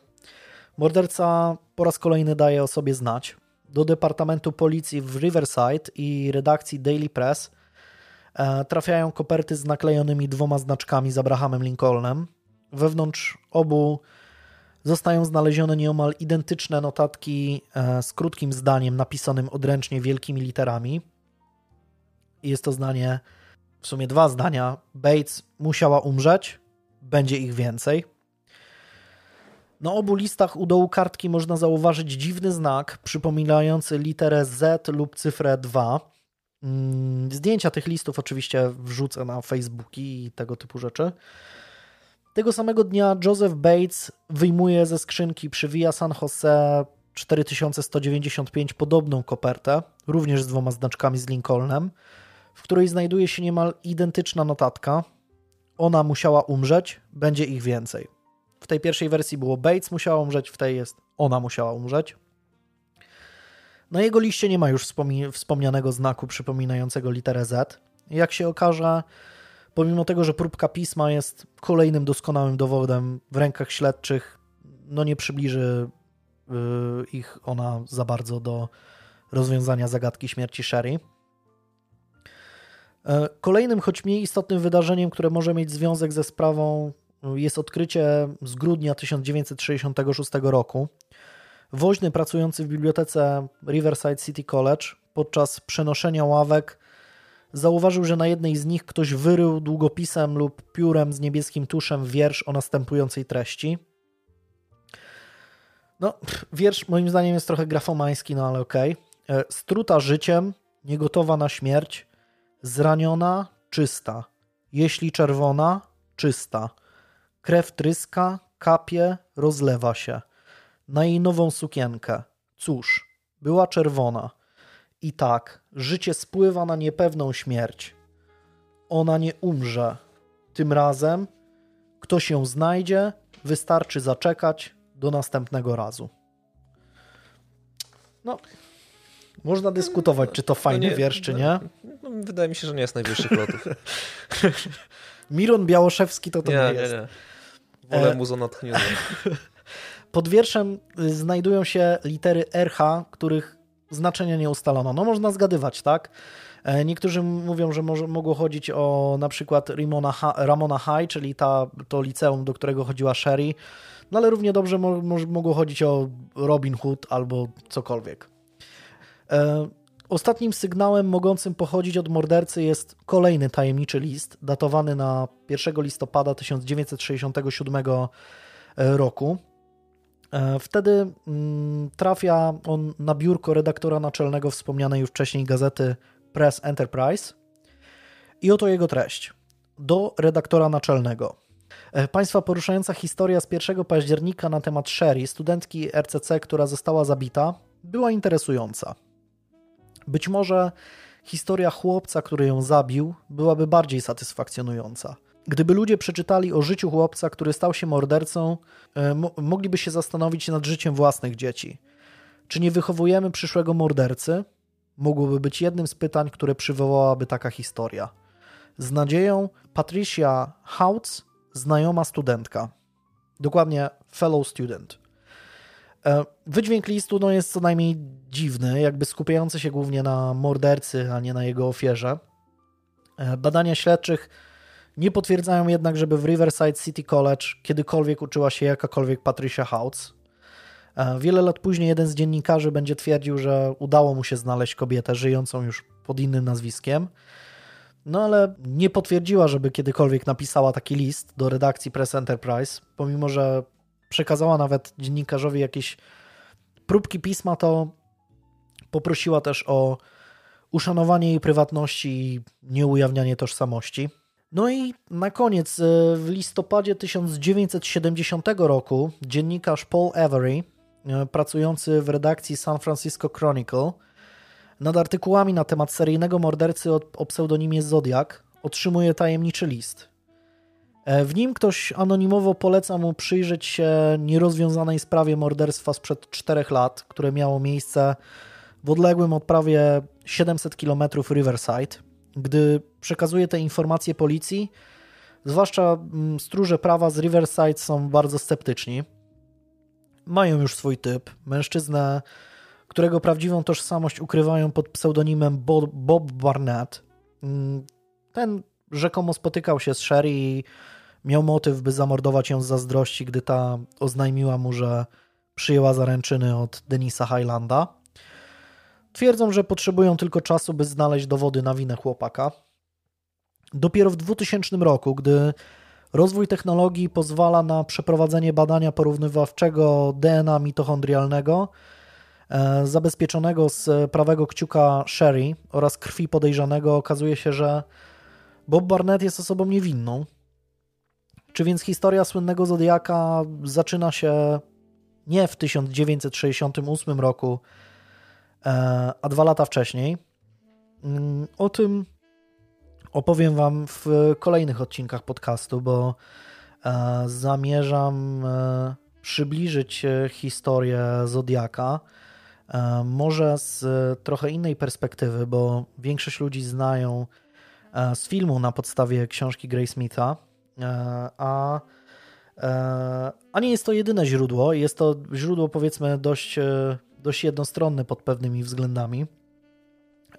Morderca po raz kolejny daje o sobie znać. Do Departamentu Policji w Riverside i redakcji Daily Press e, trafiają koperty z naklejonymi dwoma znaczkami z Abrahamem Lincolnem. Wewnątrz obu zostają znalezione nieomal identyczne notatki e, z krótkim zdaniem napisanym odręcznie wielkimi literami. Jest to zdanie w sumie dwa zdania. Bates musiała umrzeć, będzie ich więcej. Na obu listach u dołu kartki można zauważyć dziwny znak przypominający literę Z lub cyfrę 2. Mm, zdjęcia tych listów oczywiście wrzucę na Facebooki i tego typu rzeczy. Tego samego dnia Joseph Bates wyjmuje ze skrzynki przy Via San Jose 4195 podobną kopertę, również z dwoma znaczkami z Lincolnem w której znajduje się niemal identyczna notatka. Ona musiała umrzeć, będzie ich więcej. W tej pierwszej wersji było Bates musiała umrzeć, w tej jest ona musiała umrzeć. Na jego liście nie ma już wspomnianego znaku przypominającego literę Z. Jak się okaże, pomimo tego, że próbka pisma jest kolejnym doskonałym dowodem w rękach śledczych, no nie przybliży y, ich ona za bardzo do rozwiązania zagadki śmierci Sherry. E, kolejnym, choć mniej istotnym wydarzeniem, które może mieć związek ze sprawą, jest odkrycie z grudnia 1966 roku. Woźny pracujący w bibliotece Riverside City College podczas przenoszenia ławek zauważył, że na jednej z nich ktoś wyrył długopisem lub piórem z niebieskim tuszem wiersz o następującej treści. No, wiersz moim zdaniem jest trochę grafomański, no ale okej. Okay. E, struta życiem, niegotowa na śmierć, Zraniona, czysta. Jeśli czerwona, czysta. Krew tryska, kapie, rozlewa się. na jej nową sukienkę. Cóż, była czerwona. I tak, życie spływa na niepewną śmierć. Ona nie umrze. Tym razem ktoś ją znajdzie, wystarczy zaczekać do następnego razu. No, można dyskutować, czy to fajny no nie, wiersz, czy nie. No, wydaje mi się, że nie jest najwyższych lotów. [LAUGHS] Miron Białoszewski to to nie, nie jest. Nie, nie. Wolę e... muzo natchnione. [LAUGHS] Pod wierszem y, znajdują się litery RH, których znaczenia nie ustalono. No można zgadywać, tak? E, niektórzy mówią, że może, mogło chodzić o na przykład Ramona, Ramona High, czyli ta, to liceum, do którego chodziła Sherry, no ale równie dobrze mo, mo, mogło chodzić o Robin Hood albo cokolwiek. E, ostatnim sygnałem mogącym pochodzić od mordercy jest kolejny tajemniczy list, datowany na 1 listopada 1967 roku. E, wtedy mm, trafia on na biurko redaktora naczelnego wspomnianej już wcześniej gazety Press Enterprise i oto jego treść. Do redaktora naczelnego. E, państwa poruszająca historia z 1 października na temat Sherry, studentki RCC, która została zabita, była interesująca. Być może historia chłopca, który ją zabił, byłaby bardziej satysfakcjonująca. Gdyby ludzie przeczytali o życiu chłopca, który stał się mordercą, e, mogliby się zastanowić nad życiem własnych dzieci. Czy nie wychowujemy przyszłego mordercy? Mogłoby być jednym z pytań, które przywołałaby taka historia. Z nadzieją Patricia Houts, znajoma studentka. Dokładnie fellow student. E, wydźwięk listu no, jest co najmniej dziwny, jakby skupiający się głównie na mordercy, a nie na jego ofierze. E, badania śledczych nie potwierdzają jednak, żeby w Riverside City College kiedykolwiek uczyła się jakakolwiek Patricia Houts. E, wiele lat później jeden z dziennikarzy będzie twierdził, że udało mu się znaleźć kobietę żyjącą już pod innym nazwiskiem. No ale nie potwierdziła, żeby kiedykolwiek napisała taki list do redakcji Press Enterprise, pomimo że przekazała nawet dziennikarzowi jakieś próbki pisma, to poprosiła też o uszanowanie jej prywatności i nieujawnianie tożsamości. No i na koniec, e, w listopadzie 1970 roku dziennikarz Paul Avery, e, pracujący w redakcji San Francisco Chronicle, nad artykułami na temat seryjnego mordercy o, o pseudonimie Zodiak, otrzymuje tajemniczy list. E, w nim ktoś anonimowo poleca mu przyjrzeć się nierozwiązanej sprawie morderstwa sprzed czterech lat, które miało miejsce w odległym od prawie 700 km Riverside. Gdy przekazuje te informacje policji, zwłaszcza mm, stróże prawa z Riverside są bardzo sceptyczni. Mają już swój typ, mężczyznę, którego prawdziwą tożsamość ukrywają pod pseudonimem Bob Barnett. Mm, ten rzekomo spotykał się z Sherry i miał motyw, by zamordować ją z zazdrości, gdy ta oznajmiła mu, że przyjęła zaręczyny od Denisa Highlanda. Twierdzą, że potrzebują tylko czasu, by znaleźć dowody na winę chłopaka. Dopiero w 2000 roku, gdy rozwój technologii pozwala na przeprowadzenie badania porównywawczego DNA mitochondrialnego, e, zabezpieczonego z prawego kciuka Sherry oraz krwi podejrzanego, okazuje się, że Bob Barnett jest osobą niewinną. Czy więc historia słynnego Zodiaka zaczyna się nie w 1968 roku, e, a dwa lata wcześniej? Mm, o tym opowiem Wam w kolejnych odcinkach podcastu, bo e, zamierzam e, przybliżyć historię Zodiaka. Może z trochę innej perspektywy, bo większość ludzi znają z filmu na podstawie książki Gray Smitha a, e, a nie jest to jedyne źródło. Jest to źródło, powiedzmy, dość, e, dość jednostronne pod pewnymi względami.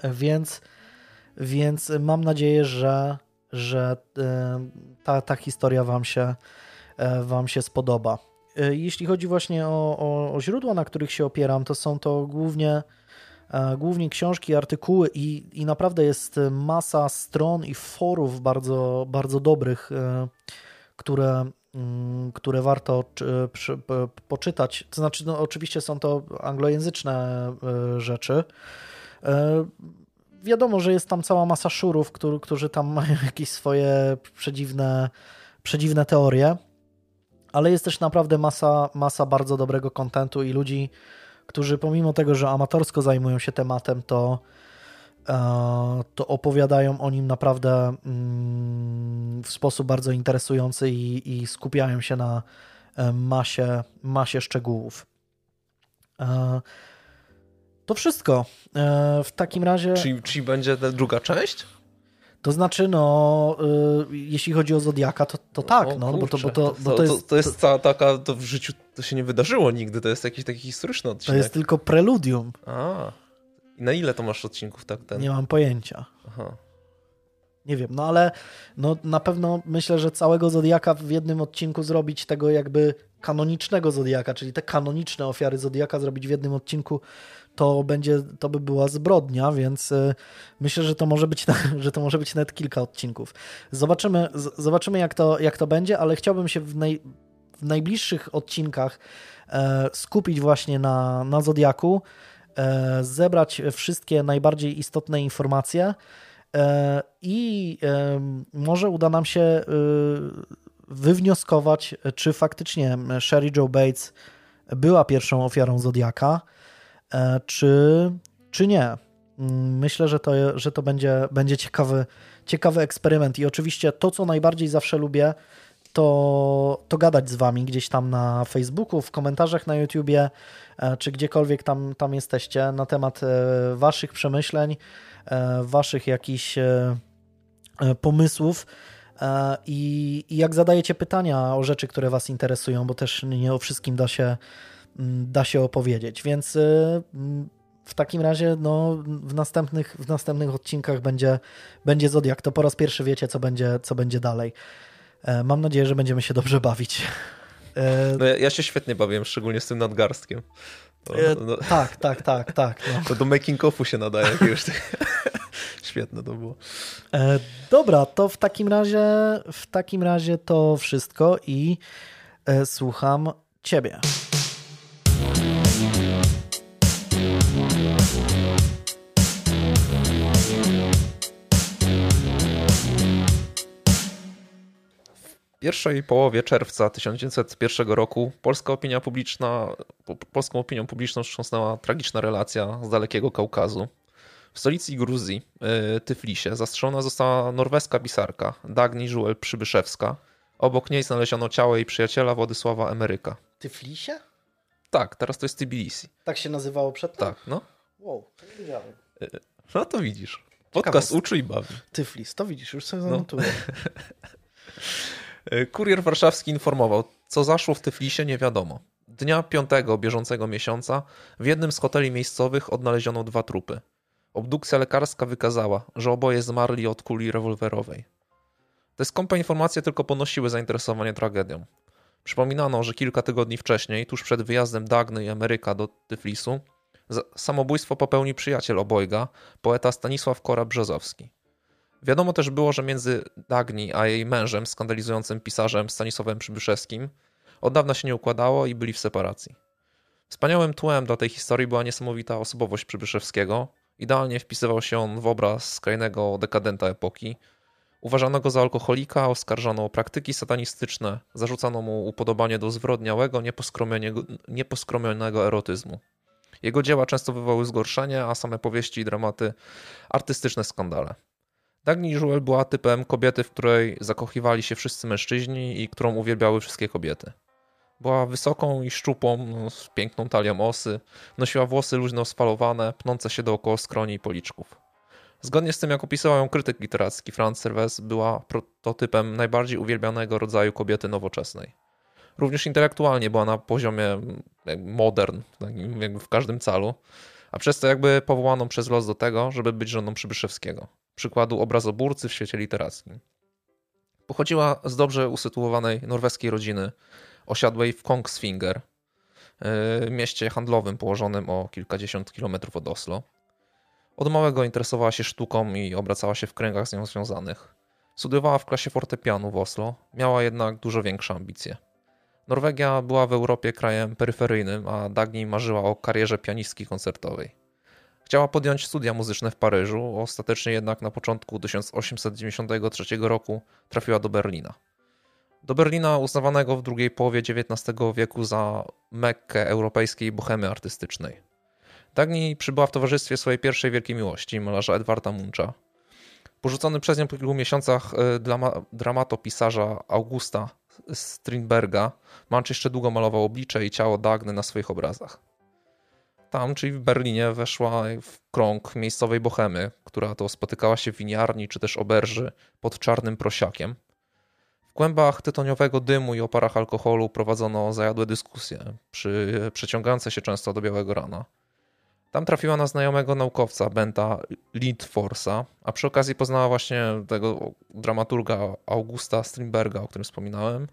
Więc, więc mam nadzieję, że, że ta, ta historia Wam się, wam się spodoba. Jeśli chodzi właśnie o, o, o źródła, na których się opieram, to są to głównie E, głównie książki, artykuły i, i naprawdę jest masa stron i forów bardzo, bardzo dobrych, e, które, mm, które warto poczytać. To znaczy, no, oczywiście są to anglojęzyczne e, rzeczy. Wiadomo, że jest tam cała masa szurów, którzy tam [LAUGHS] mają jakieś swoje przedziwne, przedziwne teorie, ale jest też naprawdę masa, masa bardzo dobrego kontentu i ludzi, którzy pomimo tego, że amatorsko zajmują się tematem, to, e, to opowiadają o nim naprawdę mm, w sposób bardzo interesujący i, i skupiają się na e, masie, masie szczegółów. E, to wszystko. W takim razie. Czyli, czyli będzie druga część? To znaczy, no, y, jeśli chodzi o Zodiaka, to, to tak, o, no, bo to, bo to, bo to, jest... To, jest cała taka, to w życiu to się nie wydarzyło nigdy, to jest jakiś taki historyczny odcinek. To jest tylko preludium. A, i na ile to masz odcinków tak ten? Nie mam pojęcia. Aha. Nie wiem, no ale no, na pewno myślę, że całego Zodiaka w jednym odcinku zrobić tego jakby kanonicznego Zodiaka, czyli te kanoniczne ofiary Zodiaka zrobić w jednym odcinku to będzie, to by była zbrodnia, więc y, myślę, że to może być, [LAUGHS] że to może być nawet kilka odcinków. Zobaczymy, zobaczymy jak, to, jak to będzie, ale chciałbym się w, naj, w najbliższych odcinkach e, skupić właśnie na, na Zodiaku, e, zebrać wszystkie najbardziej istotne informacje e, i może uda nam się wywnioskować, czy faktycznie Sherry Joe Bates była pierwszą ofiarą Zodiaka, E, czy, czy nie. Mm, myślę, że to, że to będzie, będzie ciekawy, ciekawy eksperyment. I oczywiście to, co najbardziej zawsze lubię, to, to gadać z Wami gdzieś tam na Facebooku, w komentarzach na YouTubie, e, czy gdziekolwiek tam, tam jesteście, na temat e, Waszych przemyśleń, Waszych jakichś pomysłów. I, I jak zadajecie pytania o rzeczy, które Was interesują, bo też nie o wszystkim da się da się opowiedzieć. Więc y, mm, w takim razie no, w, następnych, w następnych odcinkach będzie, będzie Zodiak. To po raz pierwszy wiecie, co będzie, co będzie dalej. E, mam nadzieję, że będziemy się dobrze bawić. E, no ja, ja się świetnie bawiłem, szczególnie z tym nadgarstkiem. To, e, no, tak, tak, tak, tak. No. To do making offu się nadaje jakiegoś. [LAUGHS] Świetne to było. dobra, to w takim razie w takim razie to wszystko i słucham ciebie. Pierwszej połowie czerwca 1901 roku polska opinia publiczna, polską opinią publiczną wstrząsnęła tragiczna relacja z dalekiego Kaukazu. W stolicy Gruzji, y, Tyflisie, zastrzelona została norweska pisarka Dagni Żuel Przybyszewska. Obok niej znaleziono ciało jej przyjaciela Władysława Emeryka. Tyflisie? Tak, teraz to jest Tbilisi. Tak się nazywało przedtem? Tak, no. Wow, to nie wiedziałem. Y, no to widzisz. Podcast uczy i bawi. Tyflis, to widzisz, już sobie no. zanotuję. [LAUGHS] E, kurier warszawski informował, co zaszło w Tyflisie nie wiadomo. Dnia 5 bieżącego miesiąca w jednym z hoteli miejscowych odnaleziono dwa trupy. Obdukcja lekarska wykazała, że oboje zmarli od kuli rewolwerowej. Te skąpe informacje tylko ponosiły zainteresowanie tragedią. Przypominano, że kilka tygodni wcześniej, tuż przed wyjazdem Dagny i Ameryka do Tyflisu, samobójstwo popełnił przyjaciel obojga, poeta Stanisław Kora-Brzozowski. Wiadomo też było, że między Dagni a jej mężem, skandalizującym pisarzem Stanisławem Przybyszewskim, od dawna się nie układało i byli w separacji. Wspaniałym tłem dla tej historii była niesamowita osobowość Przybyszewskiego. Idealnie wpisywał się on w obraz skrajnego dekadenta epoki. Uważano go za alkoholika, oskarżano o praktyki satanistyczne, zarzucano mu upodobanie do zwrodniałego, nieposkromionego erotyzmu. Jego dzieła często wywołały zgorszenie, a same powieści i dramaty artystyczne skandale. Dagny Joel była typem kobiety, w której zakochiwali się wszyscy mężczyźni i którą uwielbiały wszystkie kobiety. Była wysoką i szczupłą, no, z piękną talią osy, nosiła włosy luźno spalowane, pnące się dookoła skroni i policzków. Zgodnie z tym, jak opisywał ją krytyk literacki Franz Serves, była prototypem najbardziej uwielbianego rodzaju kobiety nowoczesnej. Również intelektualnie była na poziomie modern, w każdym calu, a przez to jakby powołaną przez los do tego, żeby być żoną Przybyszewskiego przykładu obrazoburcy w świecie literackim. Pochodziła z dobrze usytuowanej norweskiej rodziny, osiadłej w Kongsvinger, e, mieście handlowym położonym o kilkadziesiąt kilometrów od Oslo. Od małego interesowała się sztuką i obracała się w kręgach z nią związanych. Studiowała w klasie fortepianu w Oslo, miała jednak dużo większe ambicje. Norwegia była w Europie krajem peryferyjnym, a Dagny marzyła o karierze pianistki koncertowej. Chciała podjąć studia muzyczne w Paryżu, ostatecznie jednak na początku 1893 roku trafiła do Berlina. Do Berlina uznawanego w drugiej połowie XIX wieku za mekkę europejskiej bohemy artystycznej. Dagny przybyła w towarzystwie swojej pierwszej wielkiej miłości, malarza Edwarda Muncha. Porzucony przez nią po kilku miesiącach e, dramatopisarza Augusta Strindberga, Munch jeszcze długo malował oblicze i ciało Dagny na swoich obrazach. Tam, czyli w Berlinie, weszła w krąg miejscowej bohemy, która to spotykała się w winiarni czy też oberży pod czarnym prosiakiem. W głębach tytoniowego dymu i oparach alkoholu prowadzono zajadłe dyskusje, przy, przeciągające się często do białego rana. Tam trafiła na znajomego naukowca, Benta Lindforsa, a przy okazji poznała właśnie tego dramaturga Augusta Strindberga, o którym wspominałem,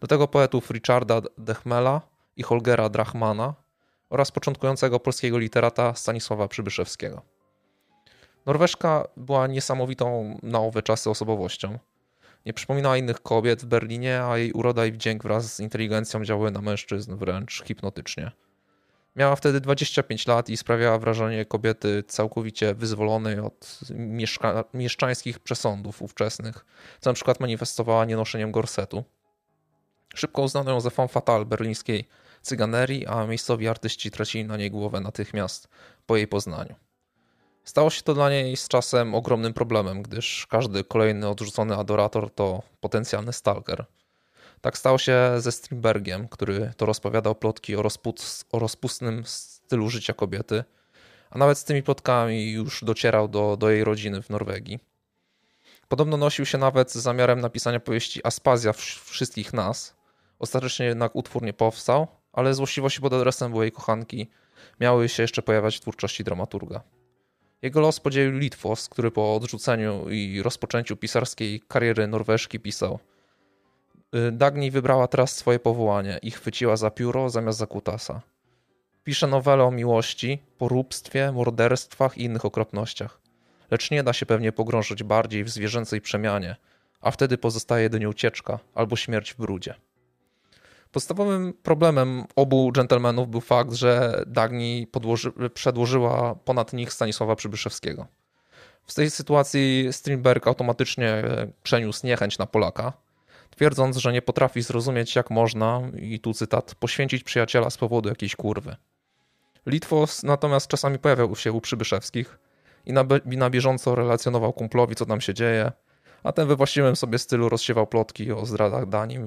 do tego poetów Richarda Dechmela i Holgera Drachmana oraz początkującego polskiego literata Stanisława Przybyszewskiego. Norweszka była niesamowitą na owe czasy osobowością. Nie przypominała innych kobiet w Berlinie, a jej uroda i wdzięk wraz z inteligencją działały na mężczyzn wręcz hipnotycznie. Miała wtedy 25 lat i sprawiała wrażenie kobiety całkowicie wyzwolonej od mieszka- mieszczańskich przesądów ówczesnych, co na przykład manifestowała nienoszeniem gorsetu. Szybko uznano ją za femme fatale berlińskiej cyganerii, a miejscowi artyści tracili na niej głowę natychmiast po jej poznaniu. Stało się to dla niej z czasem ogromnym problemem, gdyż każdy kolejny odrzucony adorator to potencjalny stalker – tak stało się ze Strindbergiem, który to rozpowiadał plotki o, rozpust, o rozpustnym stylu życia kobiety, a nawet z tymi plotkami już docierał do, do jej rodziny w Norwegii. Podobno nosił się nawet z zamiarem napisania powieści Aspazja wszystkich nas. Ostatecznie jednak utwór nie powstał, ale złośliwości pod adresem byłej kochanki miały się jeszcze pojawiać w twórczości dramaturga. Jego los podzielił Litwos, który po odrzuceniu i rozpoczęciu pisarskiej kariery Norweżki pisał – Y, Dagny wybrała teraz swoje powołanie i chwyciła za pióro zamiast za kutasa. Pisze nowelę o miłości, poróbstwie, morderstwach i innych okropnościach. Lecz nie da się pewnie pogrążyć bardziej w zwierzęcej przemianie, a wtedy pozostaje jedynie ucieczka albo śmierć w brudzie. Podstawowym problemem obu dżentelmenów był fakt, że Dagny przedłożyła ponad nich Stanisława Przybyszewskiego. W tej sytuacji Strindberg automatycznie przeniósł niechęć na Polaka, twierdząc, że nie potrafi zrozumieć, jak można, i tu cytat, poświęcić przyjaciela z powodu jakiejś kurwy. Litwos natomiast czasami pojawiał się u Przybyszewskich i na, i na bieżąco relacjonował kumplowi, co tam się dzieje, a ten we właściwym sobie stylu rozsiewał plotki o zdradach Danii,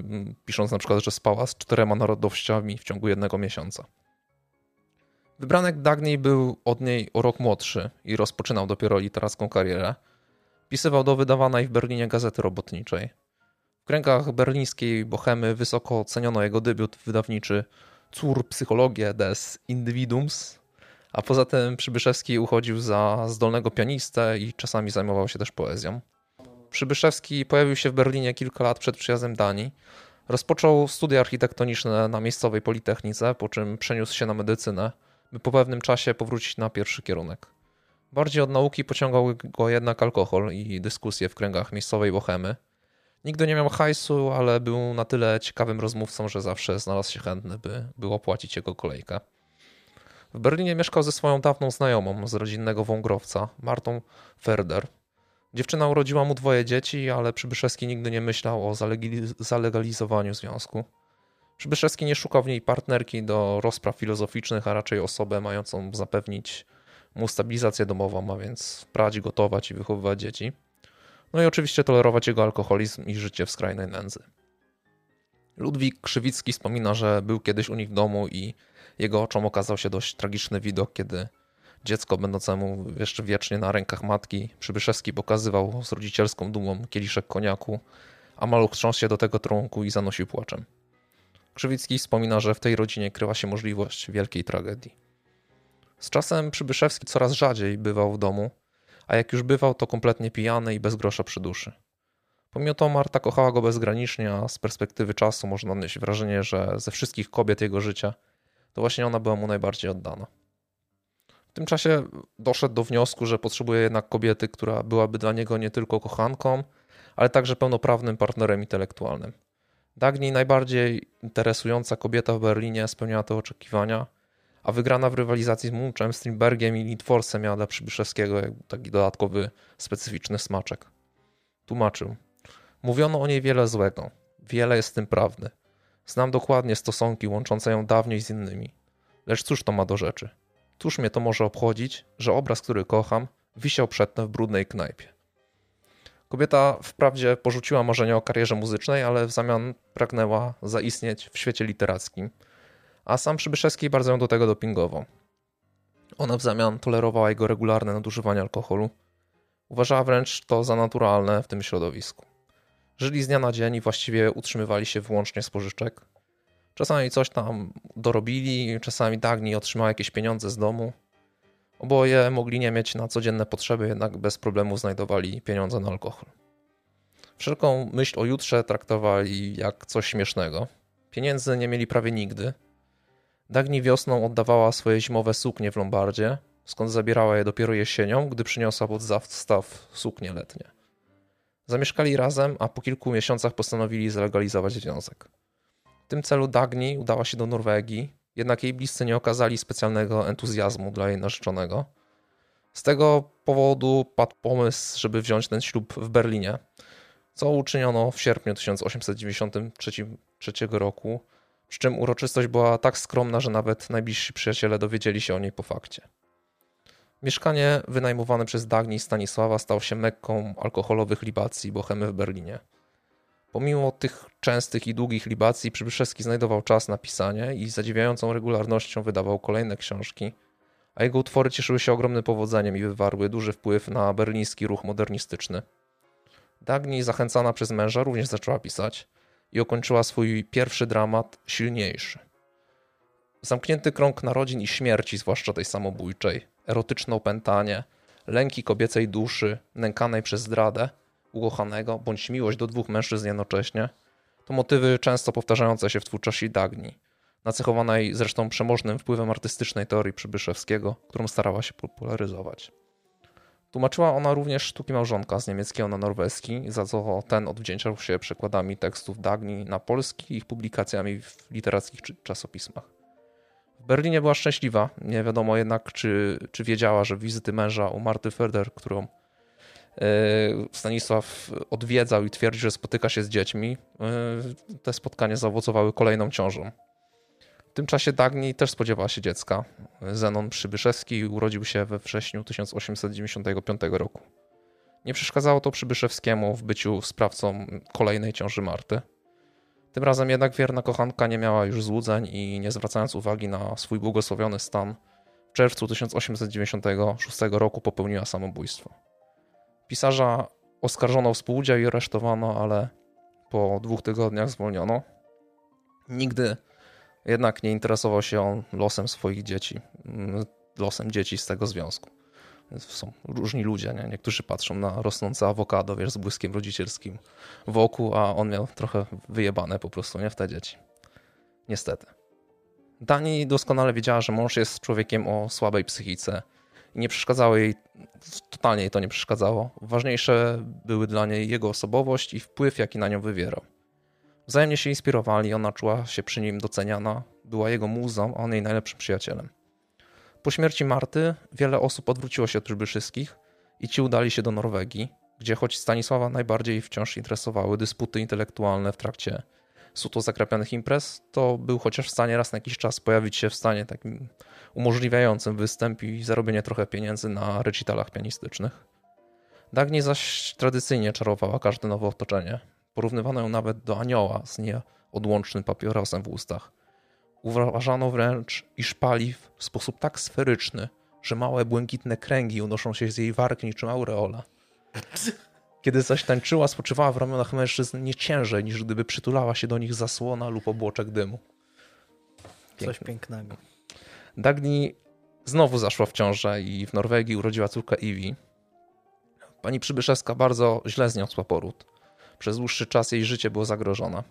pisząc na przykład, że spała z czterema narodowościami w ciągu jednego miesiąca. Wybranek Dagny był od niej o rok młodszy i rozpoczynał dopiero literacką karierę. Pisywał do wydawanej w Berlinie gazety robotniczej. Kręgach berlińskiej bohemy wysoko oceniono jego debiut wydawniczy Zur Psychologie des Individuums, a poza tym Przybyszewski uchodził za zdolnego pianistę i czasami zajmował się też poezją. Przybyszewski pojawił się w Berlinie kilka lat przed przyjazdem Danii. Rozpoczął studia architektoniczne na miejscowej Politechnice, po czym przeniósł się na medycynę, by po pewnym czasie powrócić na pierwszy kierunek. Bardziej od nauki pociągał go jednak alkohol i dyskusje w kręgach miejscowej bohemy – Nigdy nie miał hajsu, ale był na tyle ciekawym rozmówcą, że zawsze znalazł się chętny, by, by opłacić jego kolejkę. W Berlinie mieszkał ze swoją dawną znajomą z rodzinnego wągrowca, Martą Ferder. Dziewczyna urodziła mu dwoje dzieci, ale Przybyszewski nigdy nie myślał o zalegalizowaniu związku. Przybyszewski nie szukał w niej partnerki do rozpraw filozoficznych, a raczej osobę mającą zapewnić mu stabilizację domową, a więc prać, gotować i wychowywać dzieci. No i oczywiście tolerować jego alkoholizm i życie w skrajnej nędzy. Ludwik Krzywicki wspomina, że był kiedyś u nich w domu i jego oczom okazał się dość tragiczny widok, kiedy dziecko będącemu jeszcze wiecznie na rękach matki Przybyszewski pokazywał z rodzicielską dumą kieliszek koniaku, a maluch trząsł się do tego trunku i zanosił płaczem. Krzywicki wspomina, że w tej rodzinie kryła się możliwość wielkiej tragedii. Z czasem Przybyszewski coraz rzadziej bywał w domu, a jak już bywał, to kompletnie pijany i bez grosza przy duszy. Pomimo to Marta kochała go bezgranicznie, a z perspektywy czasu można odnieść wrażenie, że ze wszystkich kobiet jego życia to właśnie ona była mu najbardziej oddana. W tym czasie doszedł do wniosku, że potrzebuje jednak kobiety, która byłaby dla niego nie tylko kochanką, ale także pełnoprawnym partnerem intelektualnym. Dagny, najbardziej interesująca kobieta w Berlinie, spełniała te oczekiwania – a wygrana w rywalizacji z Munchem, Strindbergiem i Litworsem miała dla Przybyszewskiego taki dodatkowy, specyficzny smaczek. Tłumaczył. Mówiono o niej wiele złego. Wiele jest w tym prawdy. Znam dokładnie stosunki łączące ją dawniej z innymi. Lecz cóż to ma do rzeczy? Cóż mnie to może obchodzić, że obraz, który kocham, wisiał przedtem w brudnej knajpie? Kobieta wprawdzie porzuciła marzenie o karierze muzycznej, ale w zamian pragnęła zaistnieć w świecie literackim, a sam Przybyszewski bardzo ją do tego dopingował. Ona w zamian tolerowała jego regularne nadużywanie alkoholu. Uważała wręcz to za naturalne w tym środowisku. Żyli z dnia na dzień i właściwie utrzymywali się wyłącznie z pożyczek. Czasami coś tam dorobili, czasami Dagni otrzymała jakieś pieniądze z domu. Oboje mogli nie mieć na codzienne potrzeby, jednak bez problemu znajdowali pieniądze na alkohol. Wszelką myśl o jutrze traktowali jak coś śmiesznego. Pieniędzy nie mieli prawie nigdy. Dagni wiosną oddawała swoje zimowe suknie w Lombardzie, skąd zabierała je dopiero jesienią, gdy przyniosła pod zastaw suknie letnie. Zamieszkali razem, a po kilku miesiącach postanowili zlegalizować związek. W tym celu Dagni udała się do Norwegii, jednak jej bliscy nie okazali specjalnego entuzjazmu dla jej narzeczonego. Z tego powodu padł pomysł, żeby wziąć ten ślub w Berlinie, co uczyniono w sierpniu 1893 roku, przy czym uroczystość była tak skromna, że nawet najbliżsi przyjaciele dowiedzieli się o niej po fakcie. Mieszkanie wynajmowane przez Dagni Stanisława stało się mekką alkoholowych libacji bohemy w Berlinie. Pomimo tych częstych i długich libacji, Przybyszewski znajdował czas na pisanie i z zadziwiającą regularnością wydawał kolejne książki, a jego utwory cieszyły się ogromnym powodzeniem i wywarły duży wpływ na berliński ruch modernistyczny. Dagni, zachęcana przez męża, również zaczęła pisać i ukończyła swój pierwszy dramat Silniejszy. Zamknięty krąg narodzin i śmierci, zwłaszcza tej samobójczej, erotyczne opętanie, lęki kobiecej duszy, nękanej przez zdradę – ukochanego bądź miłość do dwóch mężczyzn jednocześnie, to motywy często powtarzające się w twórczości Dagni, nacechowanej zresztą przemożnym wpływem artystycznej teorii Przybyszewskiego, którą starała się popularyzować. Tłumaczyła ona również sztuki małżonka z niemieckiego na norweski, za co ten odwdzięczał się przekładami tekstów Dagni na polski i ich publikacjami w literackich czasopismach. W Berlinie była szczęśliwa, nie wiadomo jednak, czy, czy wiedziała, że wizyty męża u Marty Ferder, którą E, Stanisław odwiedzał i twierdzi, że spotyka się z dziećmi. E, te spotkania zaowocowały kolejną ciążą. W tym czasie Dagni też spodziewała się dziecka. Zenon Przybyszewski urodził się we wrześniu 1895 roku. Nie przeszkadzało to Przybyszewskiemu w byciu sprawcą kolejnej ciąży Marty. Tym razem jednak wierna kochanka nie miała już złudzeń i nie zwracając uwagi na swój błogosławiony stan, w czerwcu 1896 roku popełniła samobójstwo. Pisarza oskarżono o współudział i aresztowano, ale po dwóch tygodniach zwolniono. Nigdy jednak nie interesował się on losem swoich dzieci, mm, losem dzieci z tego związku. Są różni ludzie, nie? niektórzy patrzą na rosnące awokado, wiesz, z błyskiem rodzicielskim wokół, a on miał trochę wyjebane po prostu, nie, w te dzieci. Niestety. Dani doskonale wiedziała, że mąż jest człowiekiem o słabej psychice, i nie przeszkadzało jej, totalnie jej to nie przeszkadzało. Ważniejsze były dla niej jego osobowość i wpływ, jaki na nią wywierał. Wzajemnie się inspirowali, ona czuła się przy nim doceniana, była jego muzą, a on jej najlepszym przyjacielem. Po śmierci Marty wiele osób odwróciło się od Przybyszyskich i ci udali się do Norwegii, gdzie choć Stanisława najbardziej wciąż interesowały dysputy intelektualne w trakcie suto zakrapianych imprez, to był chociaż w stanie raz na jakiś czas pojawić się w stanie takim umożliwiającym występ i zarobienie trochę pieniędzy na recitalach pianistycznych. Dagny zaś tradycyjnie czarowała każde nowe otoczenie. Porównywano ją nawet do anioła z nieodłącznym papierosem w ustach. Uważano wręcz, iż pali w sposób tak sferyczny, że małe błękitne kręgi unoszą się z jej warg niczym aureola. Kiedy zaś tańczyła, spoczywała w ramionach mężczyzn nie ciężej, niż gdyby przytulała się do nich zasłona lub obłoczek dymu. Pięknie. Coś pięknego. Dagni znowu zaszła w ciążę i w Norwegii urodziła córkę Iwi. Pani Przybyszewska bardzo źle zniosła poród. Przez dłuższy czas jej życie było zagrożone.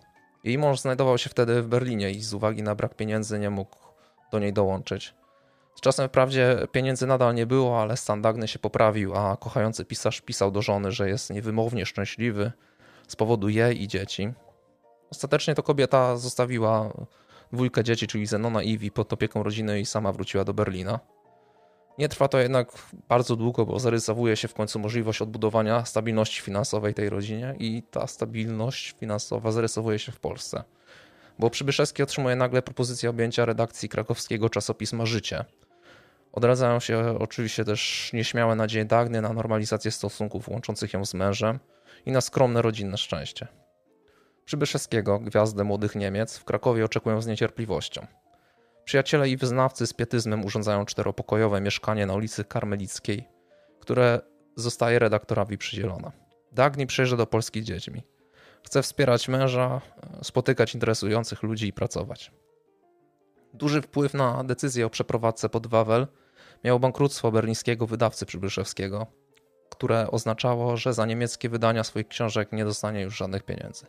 Jej mąż znajdował się wtedy w Berlinie i z uwagi na brak pieniędzy nie mógł do niej dołączyć. Z czasem wprawdzie pieniędzy nadal nie było, ale stan Dagny się poprawił, a kochający pisarz pisał do żony, że jest niewymownie szczęśliwy z powodu jej i dzieci. Ostatecznie to kobieta zostawiła dwójkę dzieci, czyli Zenona i Iwi pod opieką rodziny i sama wróciła do Berlina. Nie trwa to jednak bardzo długo, bo zarysowuje się w końcu możliwość odbudowania stabilności finansowej tej rodzinie i ta stabilność finansowa zarysowuje się w Polsce. Bo Przybyszewski otrzymuje nagle propozycję objęcia redakcji krakowskiego czasopisma Życie. Odradzają się oczywiście też nieśmiałe nadzieje Dagny na normalizację stosunków łączących ją z mężem i na skromne rodzinne szczęście. Przybyszewskiego, gwiazdę młodych Niemiec, w Krakowie oczekują z niecierpliwością. Przyjaciele i wyznawcy z pietyzmem urządzają czteropokojowe mieszkanie na ulicy Karmelickiej, które zostaje redaktorowi przydzielone. Dagny przyjeżdża do Polski dziećmi. Chce wspierać męża, spotykać interesujących ludzi i pracować. Duży wpływ na decyzję o przeprowadzce pod Wawel miało bankructwo berlińskiego wydawcy Przybyszewskiego, które oznaczało, że za niemieckie wydania swoich książek nie dostanie już żadnych pieniędzy.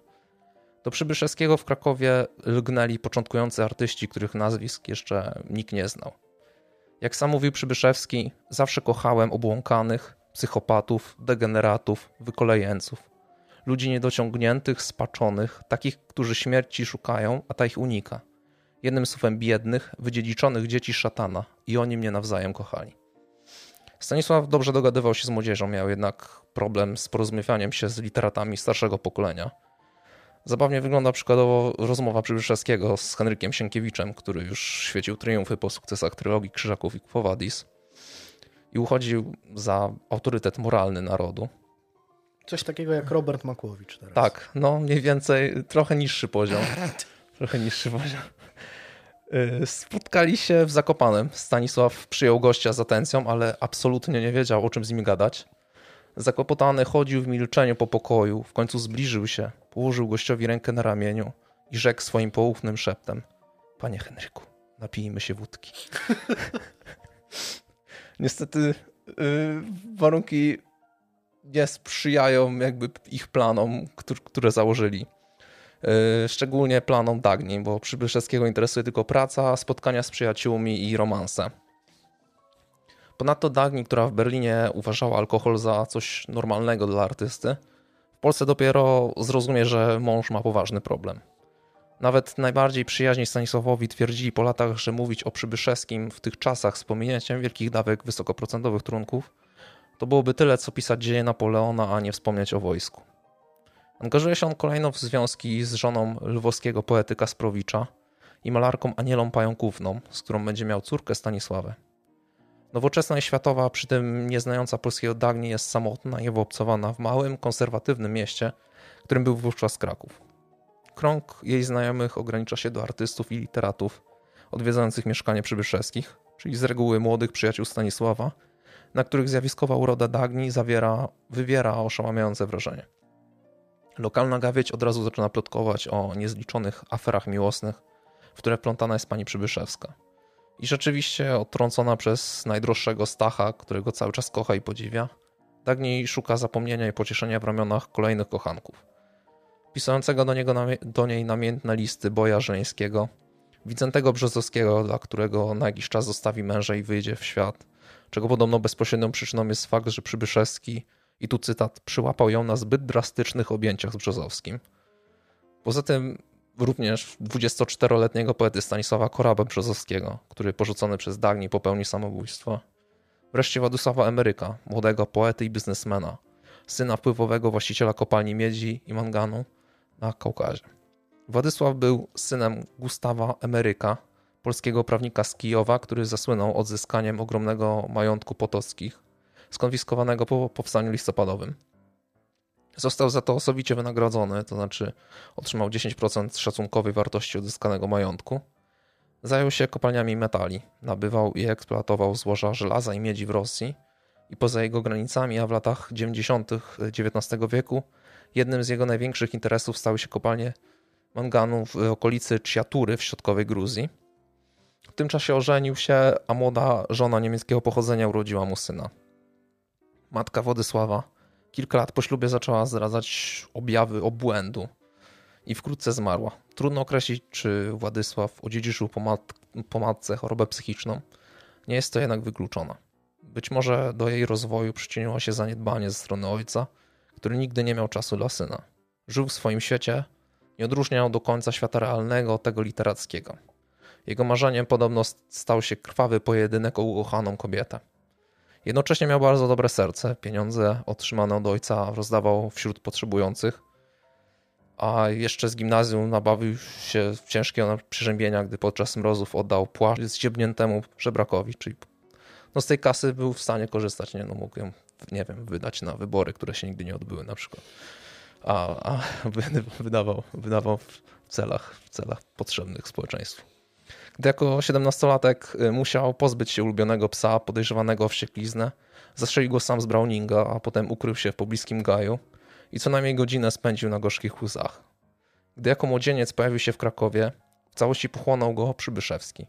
Do Przybyszewskiego w Krakowie lgnęli początkujący artyści, których nazwisk jeszcze nikt nie znał. Jak sam mówił Przybyszewski, zawsze kochałem obłąkanych, psychopatów, degeneratów, wykolejeńców. Ludzi niedociągniętych, spaczonych, takich, którzy śmierci szukają, a ta ich unika. Jednym słowem biednych, wydziedziczonych dzieci szatana i oni mnie nawzajem kochali. Stanisław dobrze dogadywał się z młodzieżą, miał jednak problem z porozumiewaniem się z literatami starszego pokolenia – Zabawnie wygląda przykładowo rozmowa Przybyszewskiego z Henrykiem Sienkiewiczem, który już świecił triumfy po sukcesach trylogii Krzyżaków i Kwowadis i uchodził za autorytet moralny narodu. Coś takiego jak Robert Makłowicz teraz. Tak, no mniej więcej trochę niższy poziom. [LAUGHS] trochę niższy poziom. Y, spotkali się w Zakopanem. Stanisław przyjął gościa z atencją, ale absolutnie nie wiedział, o czym z nim gadać. Zakłopotany chodził w milczeniu po pokoju, w końcu zbliżył się, położył gościowi rękę na ramieniu i rzekł swoim poufnym szeptem: Panie Henryku, napijmy się wódki. [LAUGHS] Niestety yy, warunki nie sprzyjają jakby ich planom, które założyli. Yy, szczególnie planom Dagni, bo Przybyszewskiego interesuje tylko praca, spotkania z przyjaciółmi i romanse. Ponadto Dagny, która w Berlinie uważała alkohol za coś normalnego dla artysty, Polsce dopiero zrozumie, że mąż ma poważny problem. Nawet najbardziej przyjaźni Stanisławowi twierdzili po latach, że mówić o Przybyszewskim w tych czasach z pominięciem wielkich dawek wysokoprocentowych trunków to byłoby tyle, co pisać dzieje Napoleona, a nie wspomnieć o wojsku. Angażuje się on kolejno w związki z żoną lwowskiego poety Kasprowicza i malarką Anielą Pająkówną, z którą będzie miał córkę Stanisławę. Nowoczesna i światowa, przy tym nieznająca polskiego Dagni jest samotna i wyobcowana w małym, konserwatywnym mieście, którym był wówczas Kraków. Krąg jej znajomych ogranicza się do artystów i literatów odwiedzających mieszkanie przybyszewskich, czyli z reguły młodych przyjaciół Stanisława, na których zjawiskowa uroda Dagni zawiera, wywiera oszałamiające wrażenie. Lokalna gawieć od razu zaczyna plotkować o niezliczonych aferach miłosnych, w które plątana jest pani Przybyszewska – i rzeczywiście odtrącona przez najdroższego Stacha, którego cały czas kocha i podziwia, Dagniej szuka zapomnienia i pocieszenia w ramionach kolejnych kochanków. Pisającego do, niego, do niej namiętne listy Boja Żeleńskiego, Wicentego Brzozowskiego, dla którego na jakiś czas zostawi męża i wyjdzie w świat, czego podobno bezpośrednią przyczyną jest fakt, że Przybyszewski, i tu cytat, przyłapał ją na zbyt drastycznych objęciach z Brzozowskim. Poza tym również 24-letniego poety Stanisława Koraba Brzozowskiego, który porzucony przez Dagni popełni samobójstwo. Wreszcie Władysława Emeryka, młodego poety i biznesmena, syna wpływowego właściciela kopalni miedzi i manganu na Kaukazie. Władysław był synem Gustawa Emeryka, polskiego prawnika z Kijowa, który zasłynął odzyskaniem ogromnego majątku potockich, skonfiskowanego po powstaniu listopadowym. Został za to osobicie wynagrodzony, to znaczy otrzymał 10% szacunkowej wartości odzyskanego majątku. Zajął się kopalniami metali, nabywał i eksploatował złoża żelaza i miedzi w Rosji i poza jego granicami, a w latach 90. XIX wieku jednym z jego największych interesów stały się kopalnie manganu w okolicy Chiatury w środkowej Gruzji. W tym czasie ożenił się, a młoda żona niemieckiego pochodzenia urodziła mu syna. Matka Władysława Kilka lat po ślubie zaczęła zdradzać objawy obłędu i wkrótce zmarła. Trudno określić, czy Władysław odziedziczył po, mat po matce chorobę psychiczną. Nie jest to jednak wykluczone. Być może do jej rozwoju przyczyniło się zaniedbanie ze strony ojca, który nigdy nie miał czasu dla syna. Żył w swoim świecie, nie odróżniał do końca świata realnego od tego literackiego. Jego marzeniem podobno stał się krwawy pojedynek o ukochaną kobietę. Jednocześnie miał bardzo dobre serce. Pieniądze otrzymane od ojca rozdawał wśród potrzebujących. A jeszcze z gimnazjum nabawił się ciężkiego przeziębienia, gdy podczas mrozów oddał płaszcz zdziebniętemu żebrakowi, czyli no z tej kasy był w stanie korzystać, nie no mógł ją, nie wiem, wydać na wybory, które się nigdy nie odbyły na przykład. A, a [LAUGHS] wydawał, wydawał w celach, w celach potrzebnych społeczeństwu. Gdy jako 17-latek y, musiał pozbyć się ulubionego psa podejrzewanego o wściekliznę, zastrzelił go sam z Browninga, a potem ukrył się w pobliskim gaju i co najmniej godzinę spędził na gorzkich łzach. Gdy jako młodzieniec pojawił się w Krakowie, w całości pochłonął go Przybyszewski.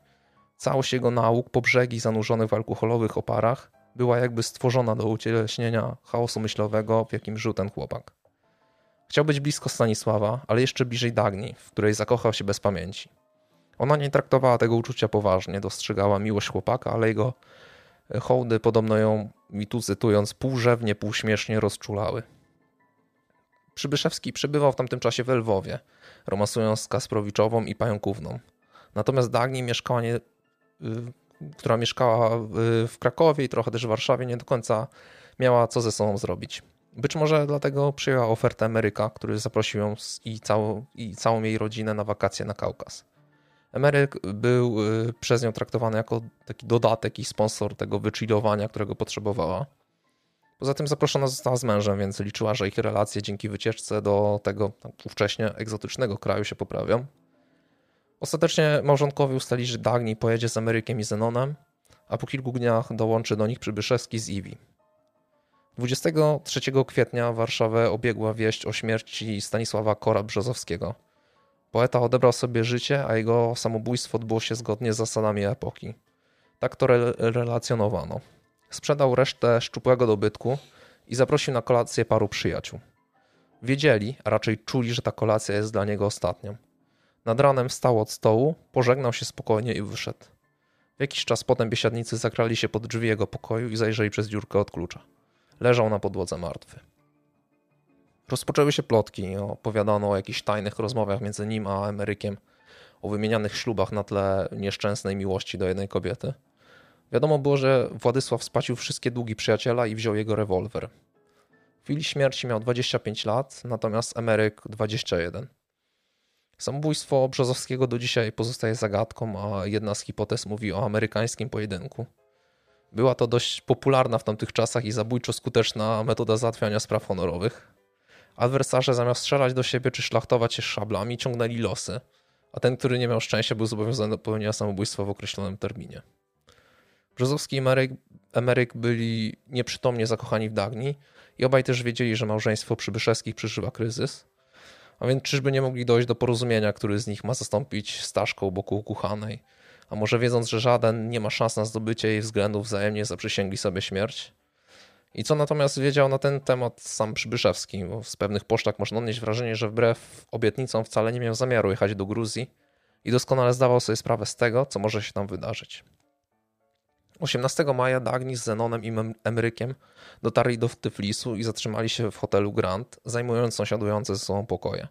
Całość jego nauk po brzegi zanurzonych w alkoholowych oparach była jakby stworzona do ucieleśnienia chaosu myślowego, w jakim żył ten chłopak. Chciał być blisko Stanisława, ale jeszcze bliżej Dagni, w której zakochał się bez pamięci. Ona nie traktowała tego uczucia poważnie, dostrzegała miłość chłopaka, ale jego hołdy, podobno ją, mi tu cytując, półrzewnie, półśmiesznie rozczulały. Przybyszewski przebywał w tamtym czasie w Lwowie, romansując z Kasprowiczową i Pająkówną. Natomiast Dagni mieszkała y, która mieszkała w Krakowie i trochę też w Warszawie, nie do końca miała co ze sobą zrobić. Być może dlatego przyjęła ofertę Ameryka, który zaprosił ją i i całą jej rodzinę na wakacje na Kaukaz. Emeryk był y, przez nią traktowany jako taki dodatek i sponsor tego wychillowania, którego potrzebowała. Poza tym zaproszona została z mężem, więc liczyła, że ich relacje dzięki wycieczce do tego ówcześnie egzotycznego kraju się poprawią. Ostatecznie małżonkowie ustali, że Dagny pojedzie z Amerykiem i Zenonem, a po kilku dniach dołączy do nich Przybyszewski z Iwi. 23 kwietnia Warszawę obiegła wieść o śmierci Stanisława Kora-Brzozowskiego. Poeta odebrał sobie życie, a jego samobójstwo odbyło się zgodnie z zasadami epoki. Tak to re relacjonowano. Sprzedał resztę szczupłego dobytku i zaprosił na kolację paru przyjaciół. Wiedzieli, a raczej czuli, że ta kolacja jest dla niego ostatnią. Nad ranem wstał od stołu, pożegnał się spokojnie i wyszedł. W jakiś czas potem biesiadnicy zakrali się pod drzwi jego pokoju i zajrzeli przez dziurkę od klucza. Leżał na podłodze martwy. Rozpoczęły się plotki, opowiadano o jakichś tajnych rozmowach między nim a Emerykiem, o wymienianych ślubach na tle nieszczęsnej miłości do jednej kobiety. Wiadomo było, że Władysław spacił wszystkie długi przyjaciela i wziął jego rewolwer. W chwili śmierci miał 25 lat, natomiast Emeryk 21. Samobójstwo Brzozowskiego do dzisiaj pozostaje zagadką, a jedna z hipotez mówi o amerykańskim pojedynku. Była to dość popularna w tamtych czasach i zabójczo skuteczna metoda załatwiania spraw honorowych. Adwersarze zamiast strzelać do siebie czy szlachtować się szablami, ciągnęli losy, a ten, który nie miał szczęścia, był zobowiązany do popełnienia samobójstwa w określonym terminie. Brzozowski i Emeryk, Emeryk byli nieprzytomnie zakochani w Dagni i obaj też wiedzieli, że małżeństwo Przybyszewskich przeżywa kryzys. A więc czyżby nie mogli dojść do porozumienia, który z nich ma zastąpić Staszką boku ukochanej? A może wiedząc, że żaden nie ma szans na zdobycie jej względów wzajemnie zaprzysięgli sobie śmierć? I co natomiast wiedział na ten temat sam Przybyszewski, bo z pewnych poszlak można odnieść wrażenie, że wbrew obietnicom wcale nie miał zamiaru jechać do Gruzji i doskonale zdawał sobie sprawę z tego, co może się tam wydarzyć. 18 maja Dagni z Zenonem i Emerykiem dotarli do Tyflisu i zatrzymali się w hotelu Grand, zajmując sąsiadujące ze sobą pokoje.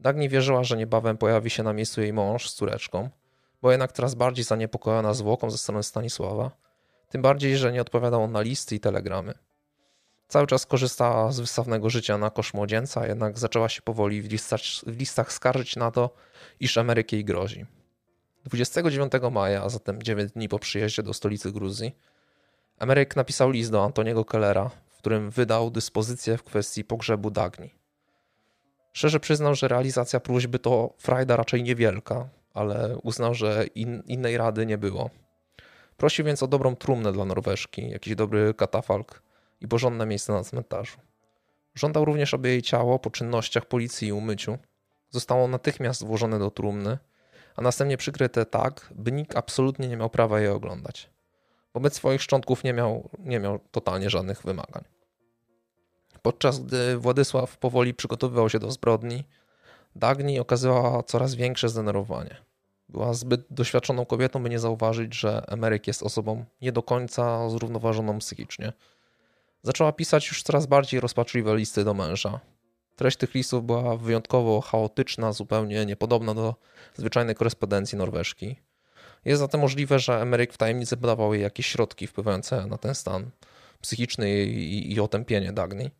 Dagni wierzyła, że niebawem pojawi się na miejscu jej mąż z córeczką, bo jednak coraz bardziej zaniepokojona zwłoką ze strony Stanisława, tym bardziej, że nie odpowiadał on na listy i telegramy. Cały czas korzystała z wystawnego życia na kosz młodzieńca, jednak zaczęła się powoli w listach, w listach skarżyć na to, iż Ameryk jej grozi. 29 maja, a zatem 9 dni po przyjeździe do stolicy Gruzji, Ameryk napisał list do Antoniego Kellera, w którym wydał dyspozycję w kwestii pogrzebu Dagni. Szczerze przyznał, że realizacja próśby to frajda raczej niewielka, ale uznał, że in, innej rady nie było. Prosił więc o dobrą trumnę dla Norweżki, jakiś dobry katafalk i porządne miejsce na cmentarzu. Żądał również, aby jej ciało po czynnościach policji i umyciu zostało natychmiast włożone do trumny, a następnie przykryte tak, by nikt absolutnie nie miał prawa jej oglądać. Wobec swoich szczątków nie miał, nie miał totalnie żadnych wymagań. Podczas gdy Władysław powoli przygotowywał się do zbrodni, Dagni okazywała coraz większe zdenerwowanie. Była zbyt doświadczoną kobietą, by nie zauważyć, że Emeryk jest osobą nie do końca zrównoważoną psychicznie. Zaczęła pisać już coraz bardziej rozpaczliwe listy do męża. Treść tych listów była wyjątkowo chaotyczna, zupełnie niepodobna do zwyczajnej korespondencji norweżki. Jest zatem możliwe, że Emeryk w tajemnicy podawał jej jakieś środki wpływające na ten stan psychiczny i, i otępienie Dagny.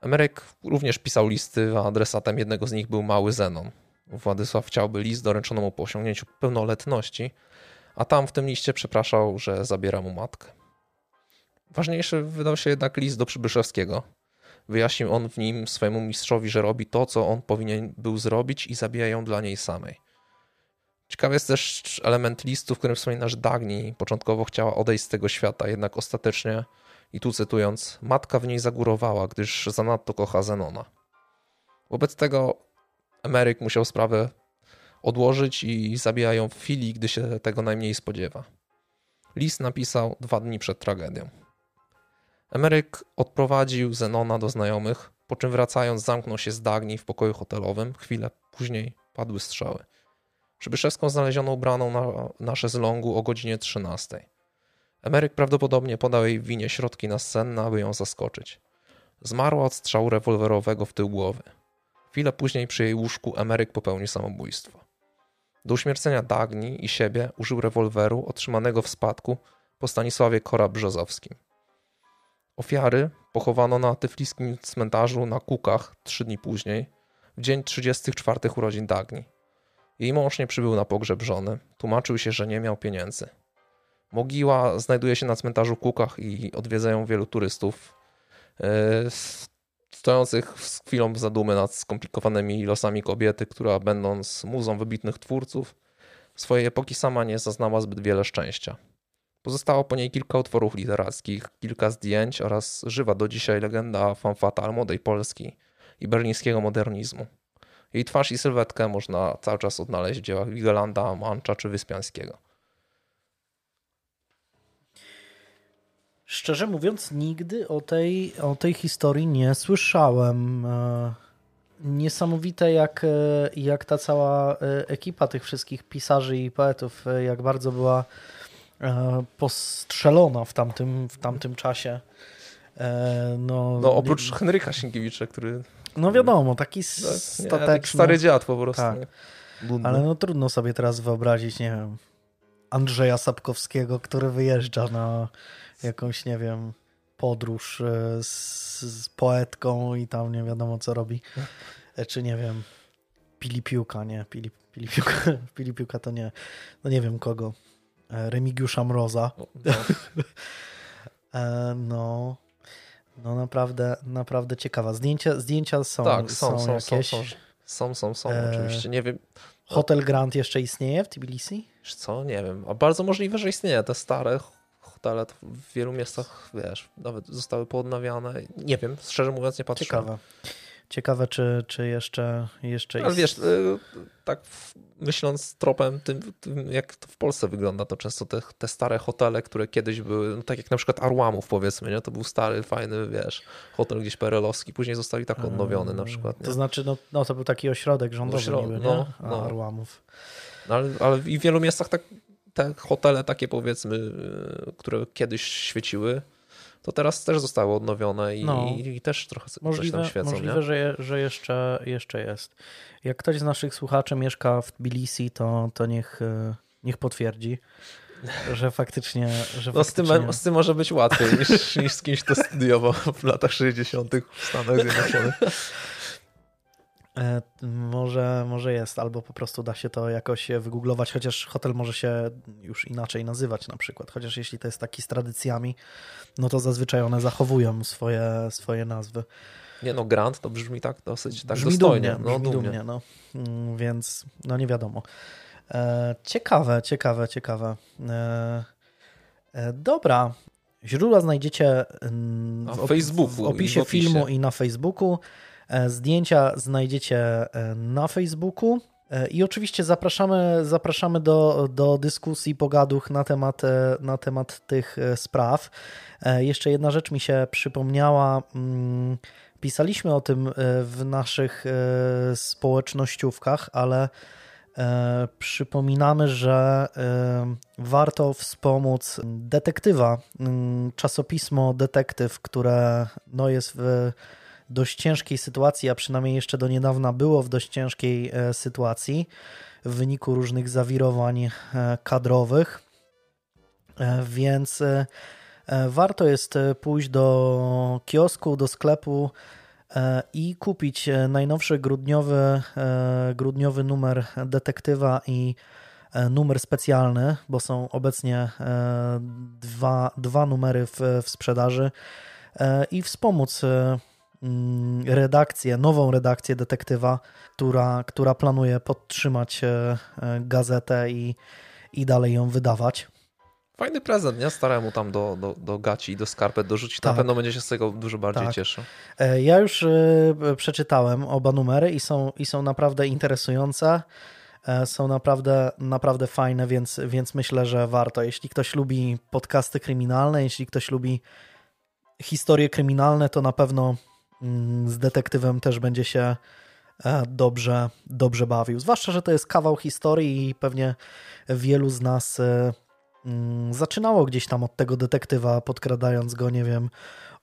Emeryk również pisał listy, a adresatem jednego z nich był mały Zenon. Władysław chciałby list doręczony mu po osiągnięciu pełnoletności, a tam w tym liście przepraszał, że zabiera mu matkę. Ważniejszy wydał się jednak list do Przybyszewskiego. Wyjaśnił on w nim swojemu mistrzowi, że robi to, co on powinien był zrobić i zabija ją dla niej samej. Ciekawy jest też element listu, w którym wspomina, że Dagni początkowo chciała odejść z tego świata, jednak ostatecznie, i tu cytując, matka w niej zagórowała, gdyż zanadto kocha Zenona. Wobec tego Emeryk musiał sprawę odłożyć i zabija ją w chwili, gdy się tego najmniej spodziewa. List napisał dwa dni przed tragedią. Emeryk odprowadził Zenona do znajomych, po czym wracając zamknął się z Dagni w pokoju hotelowym. Chwilę później padły strzały. Przybyszewską znaleziono ubraną na, na szezlongu o godzinie 13. Emeryk prawdopodobnie podał jej winie środki nasenne, aby ją zaskoczyć. Zmarła od strzału rewolwerowego w tył głowy. Chwilę później przy jej łóżku Emeryk popełnił samobójstwo. Do uśmiercenia Dagni i siebie użył rewolweru otrzymanego w spadku po Stanisławie Kora-Brzozowskim. Ofiary pochowano na tyfliskim cmentarzu na Kukach trzy dni później, w dzień 34 urodzin Dagni. Jej mąż nie przybył na pogrzeb żony, tłumaczył się, że nie miał pieniędzy. Mogiła znajduje się na cmentarzu Kukach i odwiedzają wielu turystów, e, stojących z chwilą zadumy nad skomplikowanymi losami kobiety, która będąc muzą wybitnych twórców, swojej epoki sama nie zaznała zbyt wiele szczęścia. Pozostało po niej kilka utworów literackich, kilka zdjęć oraz żywa do dzisiaj legenda fan fatal młodej Polski i berlińskiego modernizmu. Jej twarz i sylwetkę można cały czas odnaleźć w dziełach Wigelanda, Mancza czy Wyspiańskiego. Szczerze mówiąc, nigdy o tej, o tej historii nie słyszałem. E, niesamowite, jak, e, jak ta cała e, ekipa tych wszystkich pisarzy i poetów, jak bardzo była postrzelona w tamtym, w tamtym czasie. No, no oprócz Henryka Sienkiewicza, który no wiadomo, taki stateczny. Nie, taki stary dziad po prostu. Tak. Ale no trudno sobie teraz wyobrazić, nie wiem, Andrzeja Sapkowskiego, który wyjeżdża na jakąś, nie wiem, podróż e, z, z poetką i tam nie wiadomo co robi. E, czy nie wiem, Pili Piłka, nie, Pili, Pili, Piłka, [LAUGHS] Pili Piłka to nie, no nie wiem kogo. E, Remigiusza Mroza. [LAUGHS] No, no. no. Naprawdę, naprawdę ciekawa. Zdjęcia, zdjęcia są, tak, są, są, są jakieś. Są, są, są, są e... oczywiście. Nie wiem. Hotel Grand jeszcze istnieje w Tbilisi? Co? Nie wiem. A bardzo możliwe, że istnieje. Te stare hotele w wielu miejscach, wiesz, nawet zostały poodnawiane. Nie wiem, szczerze mówiąc nie patrzyłem. Ciekawe. Ciekawe, czy, czy jeszcze, jeszcze Ale wiesz, y, tak myśląc tropem tym, tym, jak to w Polsce wygląda, to często te, te stare hotele, które kiedyś były, no tak jak na przykład Arłamów powiedzmy, nie? to był stary, fajny, wiesz, hotel gdzieś perelowski, później zostali tak odnowiony na przykład. Nie? To znaczy, no, no to był taki ośrodek rządowy Ośrod... niby, no, no. Arłamów. No, ale, ale w wielu miastach tak te hotele takie powiedzmy, y, które kiedyś świeciły, to teraz też zostały odnowione i, no, i też trochę możliwe, coś tam świecą. Możliwe, że, że jeszcze, jeszcze jest. Jak ktoś z naszych słuchaczy mieszka w Tbilisi, to, to niech, y, niech potwierdzi, że faktycznie... Że no faktycznie... Z, tym, z tym może być łatwiej niż, niż z kimś, kto studiował w latach 60. w Stanach Zjednoczonych. [LAUGHS] E, może, może jest, albo po prostu da się to jakoś wygooglować, chociaż hotel może się już inaczej nazywać na przykład. Chociaż jeśli to jest taki z tradycjami, no to zazwyczaj one zachowują swoje, swoje nazwy. Nie no, Grand to brzmi tak dosyć tak brzmi dostojnie. Dumnie, no, brzmi dumnie. dumnie no. Mm, więc no nie wiadomo. E, ciekawe, ciekawe, ciekawe. E, dobra. Źródła znajdziecie w, w w opisie filmu i na Facebooku. E, zdjęcia znajdziecie e, na Facebooku. E, I oczywiście zapraszamy, zapraszamy do, do dyskusji, pogaduch na temat, na temat tych spraw. Jeszcze jedna rzecz mi się przypomniała. Mm, pisaliśmy o tym w naszych społecznościówkach, ale przypominamy, że warto wspomóc detektywa, mm, czasopismo Detektyw, które no jest w dość ciężkiej sytuacji, a przynajmniej jeszcze do niedawna było w dość ciężkiej sytuacji w wyniku różnych zawirowań kadrowych. Więc warto jest pójść do kiosku, do sklepu i kupić najnowszy grudniowy, grudniowy numer detektywa i E, numer specjalny, bo są obecnie e, dwa, dwa numery w, w sprzedaży e, i wspomóc redakcję, nową redakcję detektywa, która, która planuje podtrzymać gazetę i, i dalej ją wydawać. Fajny prezent, nie? Staremu tam do, do, do gaci i do skarpet dorzucić. Tak. Na pewno będzie się z tego dużo bardziej tak. cieszył. Ja już przeczytałem oba numery i są, i są naprawdę interesujące. E, są naprawdę, naprawdę fajne, więc, więc myślę, że warto. Jeśli ktoś lubi podcasty kryminalne, jeśli ktoś lubi historie kryminalne, to na pewno mm, z detektywem też będzie się e, dobrze, dobrze bawił. Zwłaszcza, że to jest kawał historii i pewnie wielu z nas e, mm, zaczynało gdzieś tam od tego detektywa, podkradając go, nie wiem,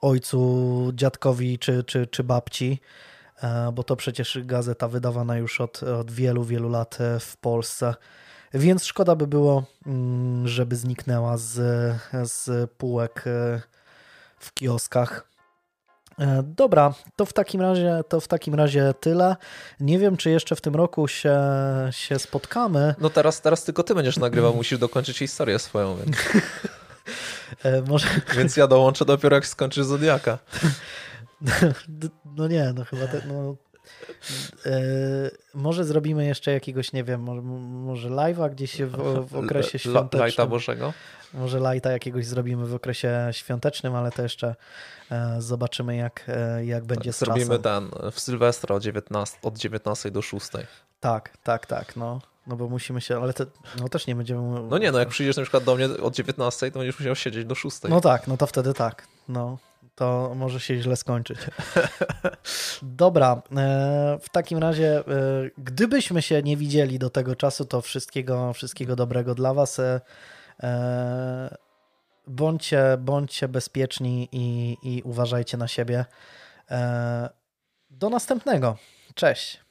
ojcu, dziadkowi czy, czy, czy babci. E, bo to przecież gazeta wydawana już od, od wielu, wielu lat w Polsce. Więc szkoda by było, mm, żeby zniknęła z, z półek w kioskach. Dobra, to w takim razie to w takim razie tyle. Nie wiem, czy jeszcze w tym roku się, się spotkamy. No teraz, teraz tylko ty będziesz nagrywał, musisz dokończyć historię swoją. Więc, [LAUGHS] Może... więc ja dołączę dopiero jak skończysz Zodiaka. [LAUGHS] No nie, no chyba te, no, e, może zrobimy jeszcze jakiegoś, nie wiem, może, może live'a gdzieś w, w [LAUGHS] okresie świątecznym. Lajta Bożego? Może lajta jakiegoś zrobimy w okresie świątecznym, ale to jeszcze e, zobaczymy jak, e, jak będzie z Zrobimy ten w Sylwestra od 19, od 19 do 6. Tak, tak, tak, no. No bo musimy się, ale to, no też nie będziemy... No nie, no jak przyjdziesz na przykład do mnie od 19, to będziesz musiał siedzieć do 6. No tak, no to wtedy tak, no to może się źle skończyć. [LAUGHS] Dobra, e, w takim razie, e, gdybyśmy się nie widzieli do tego czasu, to wszystkiego, wszystkiego dobrego dla Was. E, bądźcie, bądźcie bezpieczni i, i uważajcie na siebie. Do następnego. Cześć.